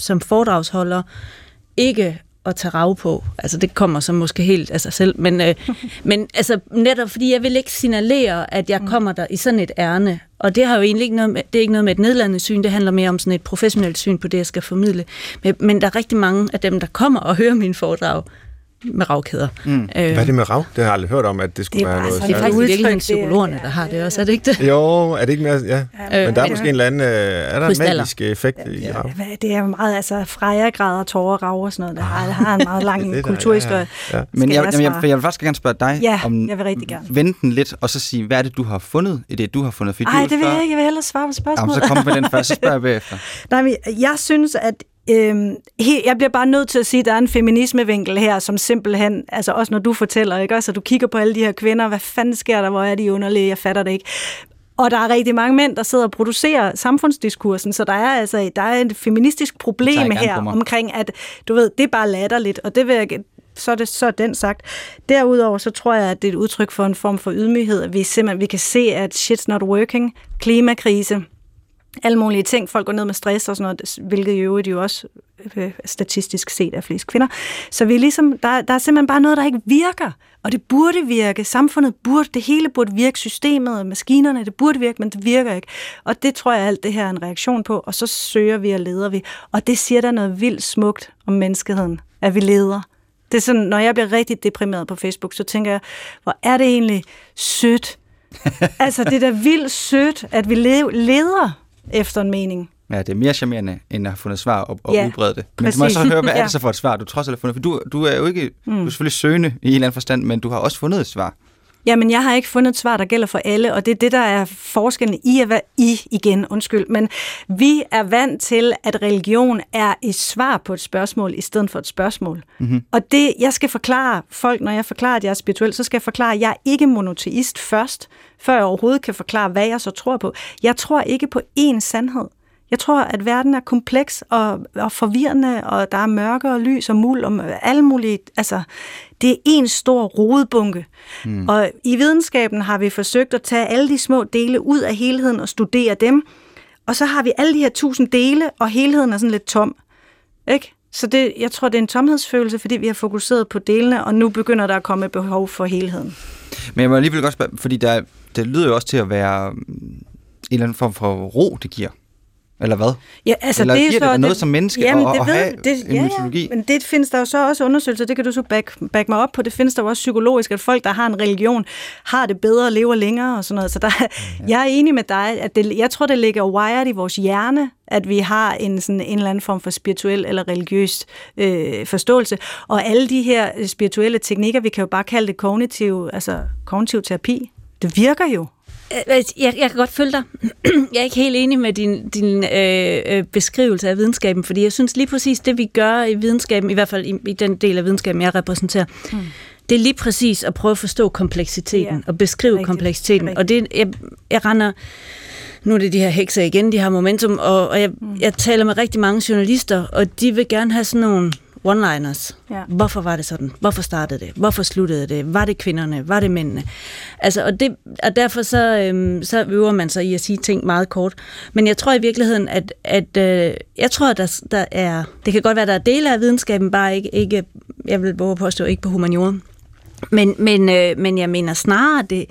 Speaker 4: som foredragsholder ikke at tage rav på. Altså det kommer så måske helt af sig selv, men, øh, [LAUGHS] men altså netop fordi jeg vil ikke signalere, at jeg mm. kommer der i sådan et ærne. Og det har jo egentlig ikke noget med, det er ikke noget med et nedladende syn, det handler mere om sådan et professionelt syn på det, jeg skal formidle. Men, men der er rigtig mange af dem, der kommer og hører mine foredrag, med ravkæder. Mm.
Speaker 2: Øh, Hvad er det med rav? Det har jeg aldrig hørt om, at det skulle det være noget.
Speaker 4: Det er faktisk virkelig psykologerne, der har det også, er det ikke det?
Speaker 2: Jo, er det ikke mere? Ja. Øh, Men der er måske en eller anden, øh, er der en magisk effekt ja, i rav?
Speaker 1: Det er meget, altså frejergrader, tårer, rav og sådan noget. Der har, har en meget lang [LAUGHS] kulturhistorie. Ja, ja.
Speaker 3: Men jeg, jeg, jeg, jeg, vil faktisk gerne spørge dig,
Speaker 1: ja, om jeg vil rigtig gerne.
Speaker 3: vende den lidt, og så sige, hvad er det, du har fundet i det, du har fundet?
Speaker 1: Nej, det vil jeg ikke. Jeg vil hellere svare på spørgsmålet.
Speaker 3: Jamen, så kom med den først, så spørger jeg [LAUGHS] bagefter.
Speaker 1: Nej, men jeg synes, at Øhm, jeg bliver bare nødt til at sige, at der er en feminismevinkel her, som simpelthen, altså også når du fortæller, ikke? Altså, du kigger på alle de her kvinder, hvad fanden sker der, hvor er de underlige, jeg fatter det ikke. Og der er rigtig mange mænd, der sidder og producerer samfundsdiskursen, så der er altså der er et feministisk problem her omkring, at du ved, det er bare latterligt, og det vil jeg, så er det så er den sagt. Derudover så tror jeg, at det er et udtryk for en form for ydmyghed, at vi simpelthen vi kan se, at shit's not working, klimakrise, alle mulige ting. Folk går ned med stress og sådan noget, hvilket i øvrigt jo også øh, statistisk set er flest kvinder. Så vi er ligesom, der, der er simpelthen bare noget, der ikke virker. Og det burde virke. Samfundet burde, det hele burde virke. Systemet, maskinerne, det burde virke, men det virker ikke. Og det tror jeg alt det her er en reaktion på. Og så søger vi og leder vi. Og det siger der noget vildt smukt om menneskeheden, at vi leder. Det er sådan, når jeg bliver rigtig deprimeret på Facebook, så tænker jeg, hvor er det egentlig sødt. altså, det er da vildt sødt, at vi leder efter en mening.
Speaker 3: Ja, det er mere charmerende, end at have fundet svar og, og ja, udbrede det. Men præcis. du må så høre, hvad er [LAUGHS] det så for et svar, du trods alt har fundet? For du, du er jo ikke, mm. du er selvfølgelig søgende i en eller anden forstand, men du har også fundet et svar.
Speaker 1: Jamen, jeg har ikke fundet et svar, der gælder for alle, og det er det, der er forskellen i at være i igen, undskyld. Men vi er vant til, at religion er et svar på et spørgsmål, i stedet for et spørgsmål. Mm-hmm. Og det, jeg skal forklare folk, når jeg forklarer, at jeg er spirituel, så skal jeg forklare, at jeg er ikke monoteist først, før jeg overhovedet kan forklare, hvad jeg så tror på. Jeg tror ikke på én sandhed. Jeg tror, at verden er kompleks og, og forvirrende, og der er mørke og lys og muld og alle mulige... Altså, det er en stor rodebunke. Mm. Og i videnskaben har vi forsøgt at tage alle de små dele ud af helheden og studere dem. Og så har vi alle de her tusind dele, og helheden er sådan lidt tom. Ikke? Så det, jeg tror, det er en tomhedsfølelse, fordi vi har fokuseret på delene, og nu begynder der at komme et behov for helheden.
Speaker 3: Men jeg må alligevel godt spørge, fordi der, det lyder jo også til at være en eller anden form for ro, det giver. Eller hvad?
Speaker 1: Ja, altså
Speaker 3: Eller
Speaker 1: det
Speaker 3: er så, noget det, som menneske jamen, at, det at ved, have det, en ja, mytologi?
Speaker 1: Ja, men det findes der jo så også undersøgelser, det kan du så back, back mig op på, det findes der jo også psykologisk, at folk, der har en religion, har det bedre og lever længere og sådan noget. Så der, ja. [LAUGHS] jeg er enig med dig, at det, jeg tror, det ligger wired i vores hjerne, at vi har en, sådan, en eller anden form for spirituel eller religiøs øh, forståelse. Og alle de her spirituelle teknikker, vi kan jo bare kalde det kognitiv, altså kognitiv terapi, det virker jo.
Speaker 4: Jeg, jeg kan godt følge dig. [CLEARS THROAT] Jeg er ikke helt enig med din, din øh, øh, beskrivelse af videnskaben, fordi jeg synes lige præcis det, vi gør i videnskaben, i hvert fald i, i den del af videnskaben, jeg repræsenterer, mm. det er lige præcis at prøve at forstå kompleksiteten ja. og beskrive Rigtigt. kompleksiteten. Rigtigt. Og det, jeg, jeg render nu er det de her hekser igen, de har momentum, og, og jeg, mm. jeg taler med rigtig mange journalister, og de vil gerne have sådan nogle one-liners. Ja. Hvorfor var det sådan? Hvorfor startede det? Hvorfor sluttede det? Var det kvinderne? Var det mændene? Altså, og, det, og derfor så, øhm, så øver man sig i at sige ting meget kort. Men jeg tror i virkeligheden, at, at øh, jeg tror, at der, der er, det kan godt være, at der er dele af videnskaben, bare ikke, ikke jeg vil våge påstå, ikke på humaniora. Men, men, øh, men jeg mener snarere, det,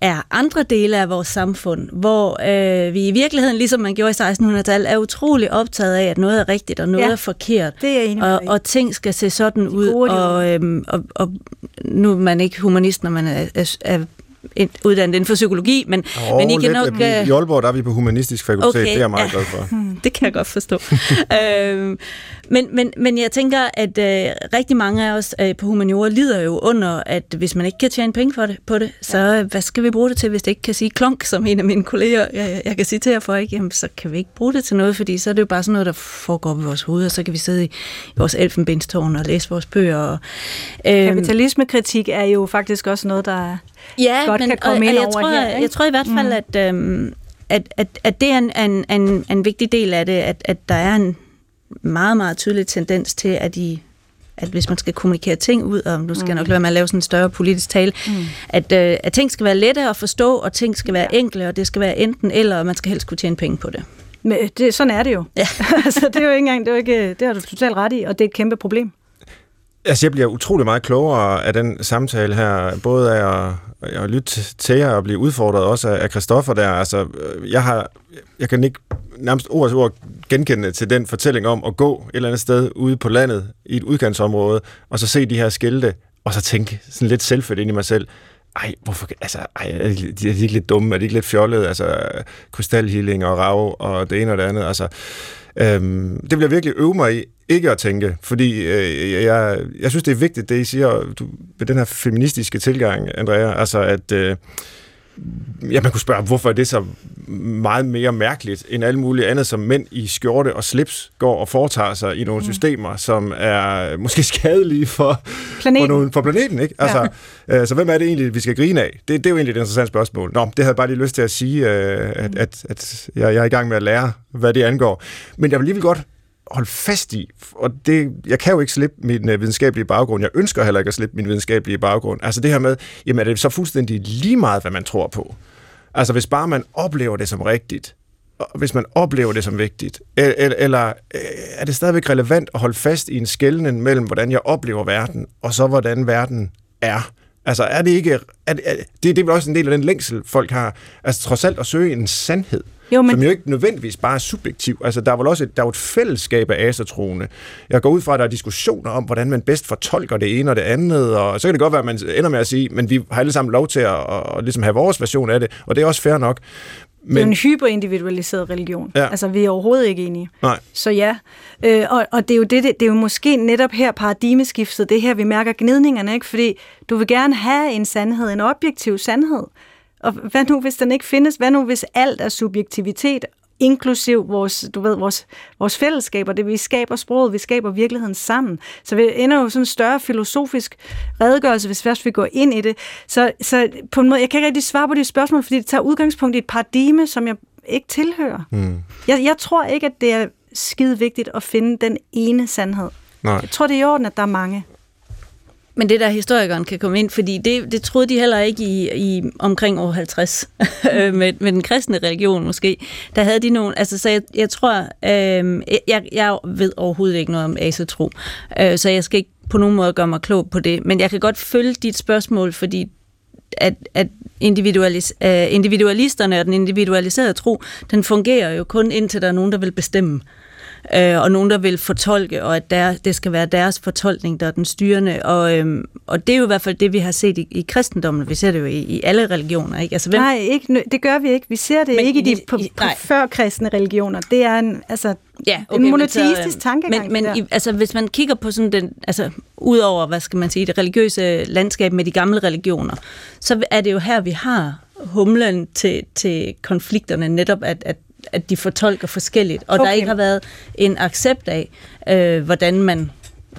Speaker 4: er andre dele af vores samfund, hvor øh, vi i virkeligheden, ligesom man gjorde i 1600-tallet, er utrolig optaget af, at noget er rigtigt og noget ja, er forkert.
Speaker 1: Det er enig
Speaker 4: og, og ting skal se sådan ud. Og, øhm, og, og nu er man ikke humanist, når man er, er, er uddannet inden for psykologi, men,
Speaker 2: oh,
Speaker 4: men I
Speaker 2: kan nok... I øh, Aalborg der er vi på humanistisk fakultet, okay, det er jeg meget ja. glad for.
Speaker 4: det kan jeg godt forstå. [LAUGHS] øhm, men, men, men jeg tænker, at øh, rigtig mange af os øh, på humaniora lider jo under, at hvis man ikke kan tjene penge for det, på det, så ja. hvad skal vi bruge det til, hvis det ikke kan sige klonk, som en af mine kolleger, jeg, jeg kan citere for, ikke? Jamen, så kan vi ikke bruge det til noget, fordi så er det jo bare sådan noget, der foregår i vores hoved, og så kan vi sidde i, i vores elfenbenstårn og læse vores bøger. Og,
Speaker 1: øh, Kapitalismekritik er jo faktisk også noget, der ja, godt men, kan komme og, ind
Speaker 4: og jeg
Speaker 1: over
Speaker 4: tror,
Speaker 1: her.
Speaker 4: Ikke? Jeg tror i hvert fald, mm. at, øhm, at, at, at det er en, en, en, en vigtig del af det, at, at der er en meget, meget tydelig tendens til, at I at hvis man skal kommunikere ting ud, og nu skal mm. jeg nok lade med at lave sådan en større politisk tale, mm. at, øh, at ting skal være lette at forstå, og ting skal være ja. enkle, og det skal være enten eller, og man skal helst kunne tjene penge på det.
Speaker 1: Men det, sådan er det jo. Ja. [LAUGHS] altså, det er jo ikke engang, det, er jo ikke, det har du totalt ret i, og det er et kæmpe problem.
Speaker 2: Altså, jeg bliver utrolig meget klogere af den samtale her, både af at, at lytte til jer og blive udfordret også af Christoffer der. Altså, øh, jeg, har, jeg kan ikke nærmest ord ord genkende til den fortælling om at gå et eller andet sted ude på landet i et udkantsområde, og så se de her skilte, og så tænke sådan lidt selvfødt ind i mig selv, ej, hvorfor, altså, ej, er de, de ikke lidt dumme, er de ikke lidt fjollede, altså, krystalhealing og rav og det ene og det andet, altså, øhm, det vil jeg virkelig øve mig i, ikke at tænke, fordi øh, jeg, jeg synes, det er vigtigt, det I siger du, med den her feministiske tilgang, Andrea, altså at øh, ja, man kunne spørge, hvorfor er det så meget mere mærkeligt end alt muligt andet, som mænd i skjorte og slips går og foretager sig i nogle mm. systemer, som er måske skadelige for planeten, for, nogle, for planeten ikke? Altså, ja. øh, så hvem er det egentlig, vi skal grine af? Det, det er jo egentlig et interessant spørgsmål. Nå, det havde jeg bare lige lyst til at sige, øh, at, at, at jeg, jeg er i gang med at lære, hvad det angår. Men jeg vil lige godt holde fast i, og det, jeg kan jo ikke slippe min øh, videnskabelige baggrund, jeg ønsker heller ikke at slippe min videnskabelige baggrund. Altså det her med, jamen er det så fuldstændig lige meget, hvad man tror på? Altså hvis bare man oplever det som rigtigt, hvis man oplever det som vigtigt? Eller, eller er det stadigvæk relevant at holde fast i en skældning mellem, hvordan jeg oplever verden, og så hvordan verden er? Altså er det ikke... Er det, er, det, det er vel også en del af den længsel, folk har. Altså trods alt at søge en sandhed. Jo, men... som jo ikke nødvendigvis bare er subjektiv. Altså, der er vel også et, der er et fællesskab af asatroende. Jeg går ud fra, at der er diskussioner om, hvordan man bedst fortolker det ene og det andet, og så kan det godt være, at man ender med at sige, men vi har alle sammen lov til at, at, at ligesom have vores version af det, og det er også fair nok.
Speaker 1: Men... Det er en hyperindividualiseret religion. Ja. Altså, vi er overhovedet ikke enige.
Speaker 2: Nej.
Speaker 1: Så ja, øh, og, og det, er jo det, det, det er jo måske netop her paradigmeskiftet, det her, vi mærker gnidningerne, ikke? fordi du vil gerne have en sandhed, en objektiv sandhed. Og hvad nu, hvis den ikke findes? Hvad nu, hvis alt er subjektivitet, inklusiv vores, du ved, vores, vores fællesskaber, det vi skaber sproget, vi skaber virkeligheden sammen. Så vi ender jo sådan en større filosofisk redegørelse, hvis først vi går ind i det. Så, så på en måde, jeg kan ikke rigtig svare på de spørgsmål, fordi det tager udgangspunkt i et paradigme, som jeg ikke tilhører. Mm. Jeg, jeg tror ikke, at det er skide vigtigt at finde den ene sandhed. Nej. Jeg tror, det er i orden, at der er mange.
Speaker 4: Men det der historikeren kan komme ind, fordi det, det troede de heller ikke i, i omkring år 50, [LAUGHS] øh, med, med den kristne religion måske. Der havde de nogen, altså så jeg, jeg tror, øh, jeg, jeg ved overhovedet ikke noget om asetro, øh, så jeg skal ikke på nogen måde gøre mig klog på det, men jeg kan godt følge dit spørgsmål, fordi at, at individualis, uh, individualisterne og den individualiserede tro, den fungerer jo kun indtil der er nogen, der vil bestemme øh, og nogen, der vil fortolke, og at der, det skal være deres fortolkning, der er den styrende. Og, øhm, og det er jo i hvert fald det, vi har set i, i kristendommen. Vi ser det jo i, i alle religioner. Ikke?
Speaker 1: Altså, hvem... Nej, ikke, det gør vi ikke. Vi ser det Men, ikke i de på, på før-kristne religioner. Det er en, altså, ja, okay, en monoteistisk så, tankegang.
Speaker 4: Men, men i, altså, hvis man kigger på sådan den, altså, udover, hvad skal man sige, det religiøse landskab med de gamle religioner, så er det jo her, vi har humlen til, til konflikterne, netop at, at at de fortolker forskelligt, og okay. der ikke har været en accept af, øh, hvordan man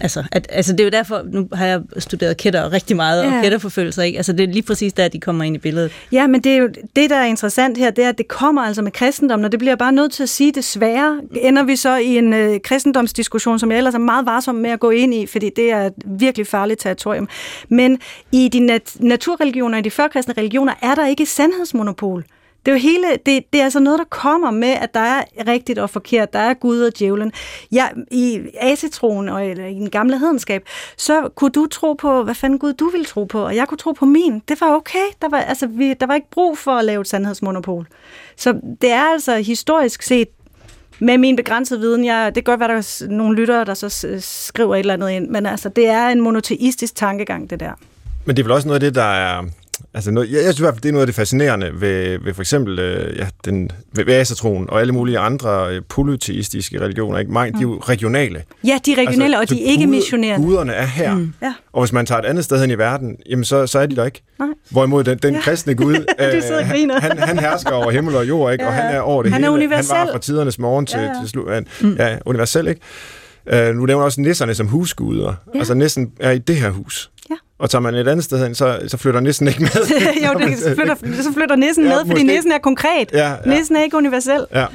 Speaker 4: Altså, at, altså det er jo derfor, nu har jeg studeret kætter rigtig meget, ja. og kætterforfølgelser, ikke? Altså det er lige præcis der, de kommer ind i billedet.
Speaker 1: Ja, men det er jo det, der er interessant her, det er, at det kommer altså med kristendommen, og det bliver bare nødt til at sige, desværre ender vi så i en øh, kristendomsdiskussion, som jeg ellers er meget varsom med at gå ind i, fordi det er et virkelig farligt territorium. Men i de nat- naturreligioner, i de førkristne religioner, er der ikke sandhedsmonopol. Det er jo hele, det, det er altså noget, der kommer med, at der er rigtigt og forkert, der er Gud og djævlen. Ja, I asetroen og eller i den gamle hedenskab, så kunne du tro på, hvad fanden Gud du ville tro på, og jeg kunne tro på min. Det var okay. Der var, altså, vi, der var ikke brug for at lave et sandhedsmonopol. Så det er altså historisk set med min begrænsede viden, jeg, det kan godt være, der er nogle lyttere, der så skriver et eller andet ind, men altså, det er en monoteistisk tankegang, det der.
Speaker 2: Men det er vel også noget af det, der er Altså noget, jeg, jeg synes i hvert fald, det er noget af det fascinerende ved, ved for eksempel øh, ja, den, ved asatroen og alle mulige andre øh, polyteistiske religioner. Ikke? Mange, mm. De er jo mm. regionale.
Speaker 1: Ja, de er regionale, altså, og de er ikke missionerende.
Speaker 2: Guderne er her. Mm. Ja. Og hvis man tager et andet sted hen i verden, jamen så, så er de der ikke. Nej. Hvorimod den, den ja. kristne Gud, [LAUGHS] øh, han, han hersker over himmel og jord, ikke? Ja. og han er over det
Speaker 1: han
Speaker 2: hele.
Speaker 1: Er universel.
Speaker 2: Han var fra tidernes morgen til, ja, ja. til slut. Han, mm. Ja, universel, ikke? Uh, nu nævner også nisserne som husguder. Ja. Altså næsten er i det her hus. Og tager man et andet sted hen, så, så flytter nissen ikke med. [LAUGHS]
Speaker 1: jo, det, så, flytter, så flytter nissen ja, med, fordi nissen er konkret. Ja, ja. Nissen er ikke universel.
Speaker 2: Ja.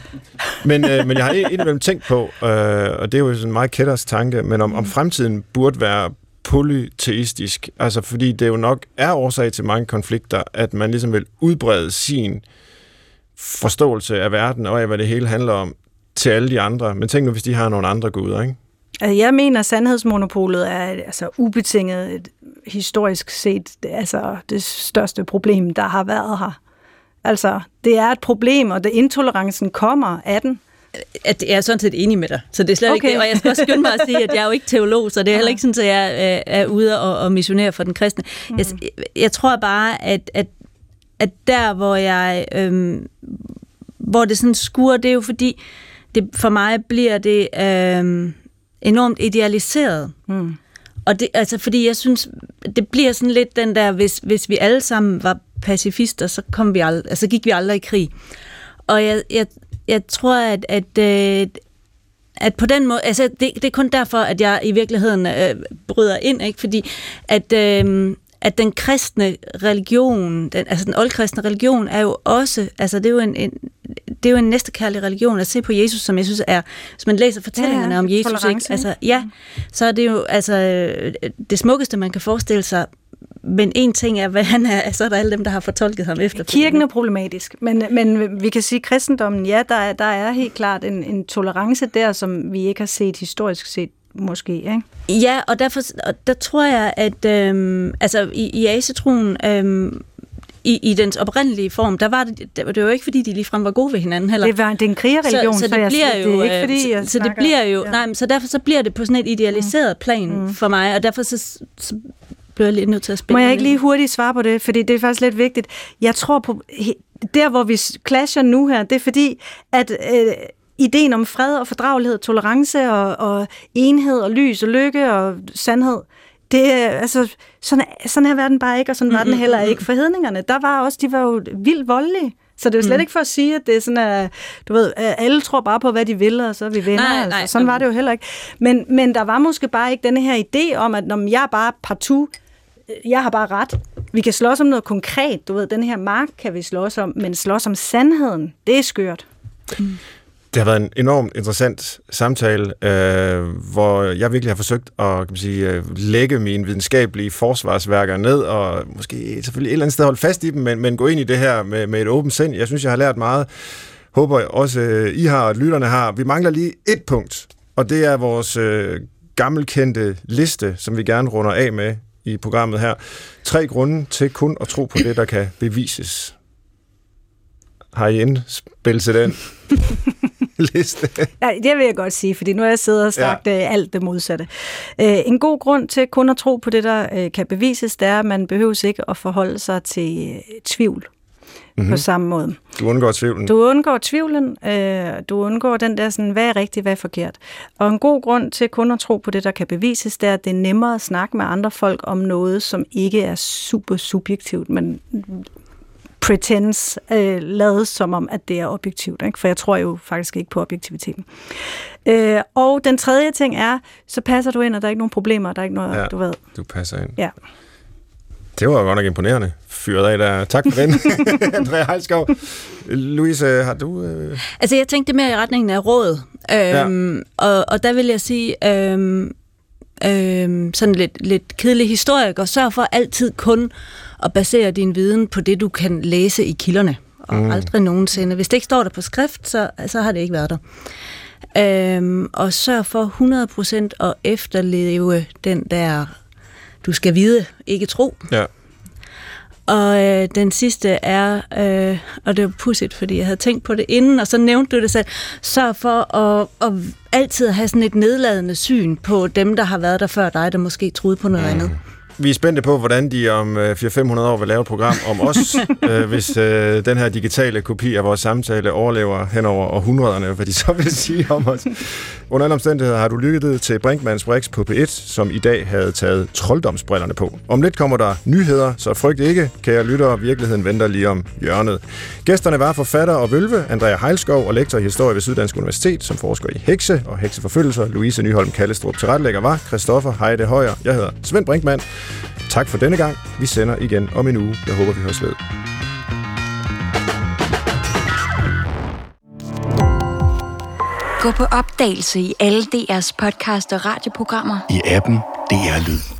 Speaker 2: Men, øh, men jeg har indimellem tænkt på, øh, og det er jo sådan en meget kætters tanke, men om, om fremtiden burde være polyteistisk. Altså fordi det jo nok er årsag til mange konflikter, at man ligesom vil udbrede sin forståelse af verden og af, hvad det hele handler om, til alle de andre. Men tænk nu, hvis de har nogle andre guder, ikke?
Speaker 1: Altså, jeg mener, at sandhedsmonopolet er altså, ubetinget historisk set altså, det største problem, der har været her. Altså, det er et problem, og det intolerancen kommer af den.
Speaker 4: At jeg er sådan set enig med dig, så det er slet okay. ikke det. Og jeg skal også skynde mig at sige, at jeg er jo ikke teolog, så det er heller ikke sådan, at jeg er ude og, og missionere for den kristne. Mm. Jeg, jeg tror bare, at, at, at der, hvor jeg... Øhm, hvor det sådan skuer, det er jo fordi, det, for mig bliver det øhm, enormt idealiseret. Mm. Og det, altså, fordi jeg synes, det bliver sådan lidt den der, hvis, hvis vi alle sammen var pacifister, så, kom vi ald- altså, gik vi aldrig i krig. Og jeg, jeg, jeg tror, at, at, øh, at på den måde, altså det, det er kun derfor, at jeg i virkeligheden øh, bryder ind, ikke? fordi at, øh, at den kristne religion, den, altså den oldkristne religion, er jo også, altså det er jo en, en det er jo en næstekærlig religion at se på Jesus, som jeg synes er, hvis man læser fortællingerne ja, om Jesus, ikke? Altså, ja, så er det jo altså det smukkeste, man kan forestille sig, men en ting er, hvad han er, så er der alle dem, der har fortolket ham efter.
Speaker 1: Kirken er problematisk, men, men vi kan sige, at kristendommen, ja, der er, der er helt klart en, en tolerance der, som vi ikke har set historisk set måske, ikke?
Speaker 4: Ja, og derfor og der tror jeg, at øhm, altså, i, i asetroen, øhm, i, i dens oprindelige form, der var det, det var jo ikke, fordi de ligefrem var gode ved hinanden heller.
Speaker 1: Det, var, det er en krigerreligion, så, så, det bliver
Speaker 4: jeg, jo, det er ikke, fordi jeg så, så det bliver jo, ja. nej, men så derfor så bliver det på sådan et idealiseret mm. plan mm. for mig, og derfor så, så bliver jeg lidt nødt til at spille.
Speaker 1: Må jeg ikke lige hurtigt svare på det, fordi det er faktisk lidt vigtigt. Jeg tror på, der hvor vi clasher nu her, det er fordi, at øh, ideen om fred og fordragelighed, tolerance og, og enhed og lys og lykke og sandhed, det er, altså, sådan, sådan er verden bare ikke, og sådan var den heller ikke for hedningerne. Der var også, de var jo vildt voldelige. Så det er jo slet mm. ikke for at sige, at det er sådan, at du ved, alle tror bare på, hvad de vil, og så er vi venner. Nej, altså. nej, sådan var det jo heller ikke. Men, men der var måske bare ikke denne her idé om, at når jeg er bare partout, jeg har bare ret. Vi kan slås om noget konkret. Du ved, den her mark kan vi slås om, men slås om sandheden, det er skørt. Mm.
Speaker 2: Det har været en enormt interessant samtale, øh, hvor jeg virkelig har forsøgt at kan man sige, øh, lægge mine videnskabelige forsvarsværker ned, og måske selvfølgelig et eller andet sted holde fast i dem, men, men gå ind i det her med, med et åbent sind. Jeg synes, jeg har lært meget. Håber også, øh, I har og lytterne har. Vi mangler lige et punkt, og det er vores øh, gammelkendte liste, som vi gerne runder af med i programmet her. Tre grunde til kun at tro på det, der kan bevises. Har I indspillet til den? [LAUGHS] liste? [LAUGHS]
Speaker 1: Ja, det vil jeg godt sige, fordi nu har jeg siddet og sagt ja. Øh, alt det modsatte. Øh, en god grund til kun at tro på det, der øh, kan bevises, det er, at man behøver ikke at forholde sig til tvivl mm-hmm. på samme måde.
Speaker 2: Du undgår tvivlen.
Speaker 1: Du undgår tvivlen. Øh, du undgår den der sådan, hvad er rigtigt, hvad er forkert. Og en god grund til kun at tro på det, der kan bevises, det er, at det er nemmere at snakke med andre folk om noget, som ikke er super subjektivt, men pretends øh, lavet som om, at det er objektivt. Ikke? For jeg tror jo faktisk ikke på objektiviteten. Øh, og den tredje ting er, så passer du ind, og der er ikke nogen problemer, der er ikke noget, ja, du ved.
Speaker 2: du passer ind.
Speaker 1: Ja.
Speaker 2: Det var godt nok imponerende. Fyret af der. Tak for den, [LAUGHS] Andrea Heilskov. Louise, har du... Øh...
Speaker 4: Altså, jeg tænkte mere i retningen af råd. Øhm, ja. og, og der vil jeg sige, øhm, øhm, sådan lidt, lidt kedelig historiker, sørg for altid kun at basere din viden på det, du kan læse i kilderne. Og mm. aldrig nogensinde. Hvis det ikke står der på skrift, så, så har det ikke været der. Øhm, og sørg for 100% at efterleve den der, du skal vide, ikke tro.
Speaker 2: Ja.
Speaker 4: Og øh, den sidste er, øh, og det var pudsigt, fordi jeg havde tænkt på det inden, og så nævnte du det selv, sørg for at, at altid have sådan et nedladende syn på dem, der har været der før dig, der måske troede på noget mm. andet.
Speaker 2: Vi er spændte på, hvordan de om 400-500 øh, år vil lave et program om os, [LAUGHS] øh, hvis øh, den her digitale kopi af vores samtale overlever hen over århundrederne, hvad de så vil sige om os. Under alle omstændigheder har du lyttet til Brinkmanns Brix på P1, som i dag havde taget trolddomsbrillerne på. Om lidt kommer der nyheder, så frygt ikke, kære lyttere, virkeligheden venter lige om hjørnet. Gæsterne var forfatter og vølve, Andrea Heilskov og lektor i historie ved Syddansk Universitet, som forsker i hekse og hekseforfølgelser. Louise Nyholm Kallestrup retlægger var Christoffer Heide Højer. Jeg hedder Svend Brinkmann. Tak for denne gang. Vi sender igen om en uge. Jeg håber, vi høres ved.
Speaker 5: Gå på opdagelse i alle DR's podcast og radioprogrammer.
Speaker 6: I appen DR Lyd.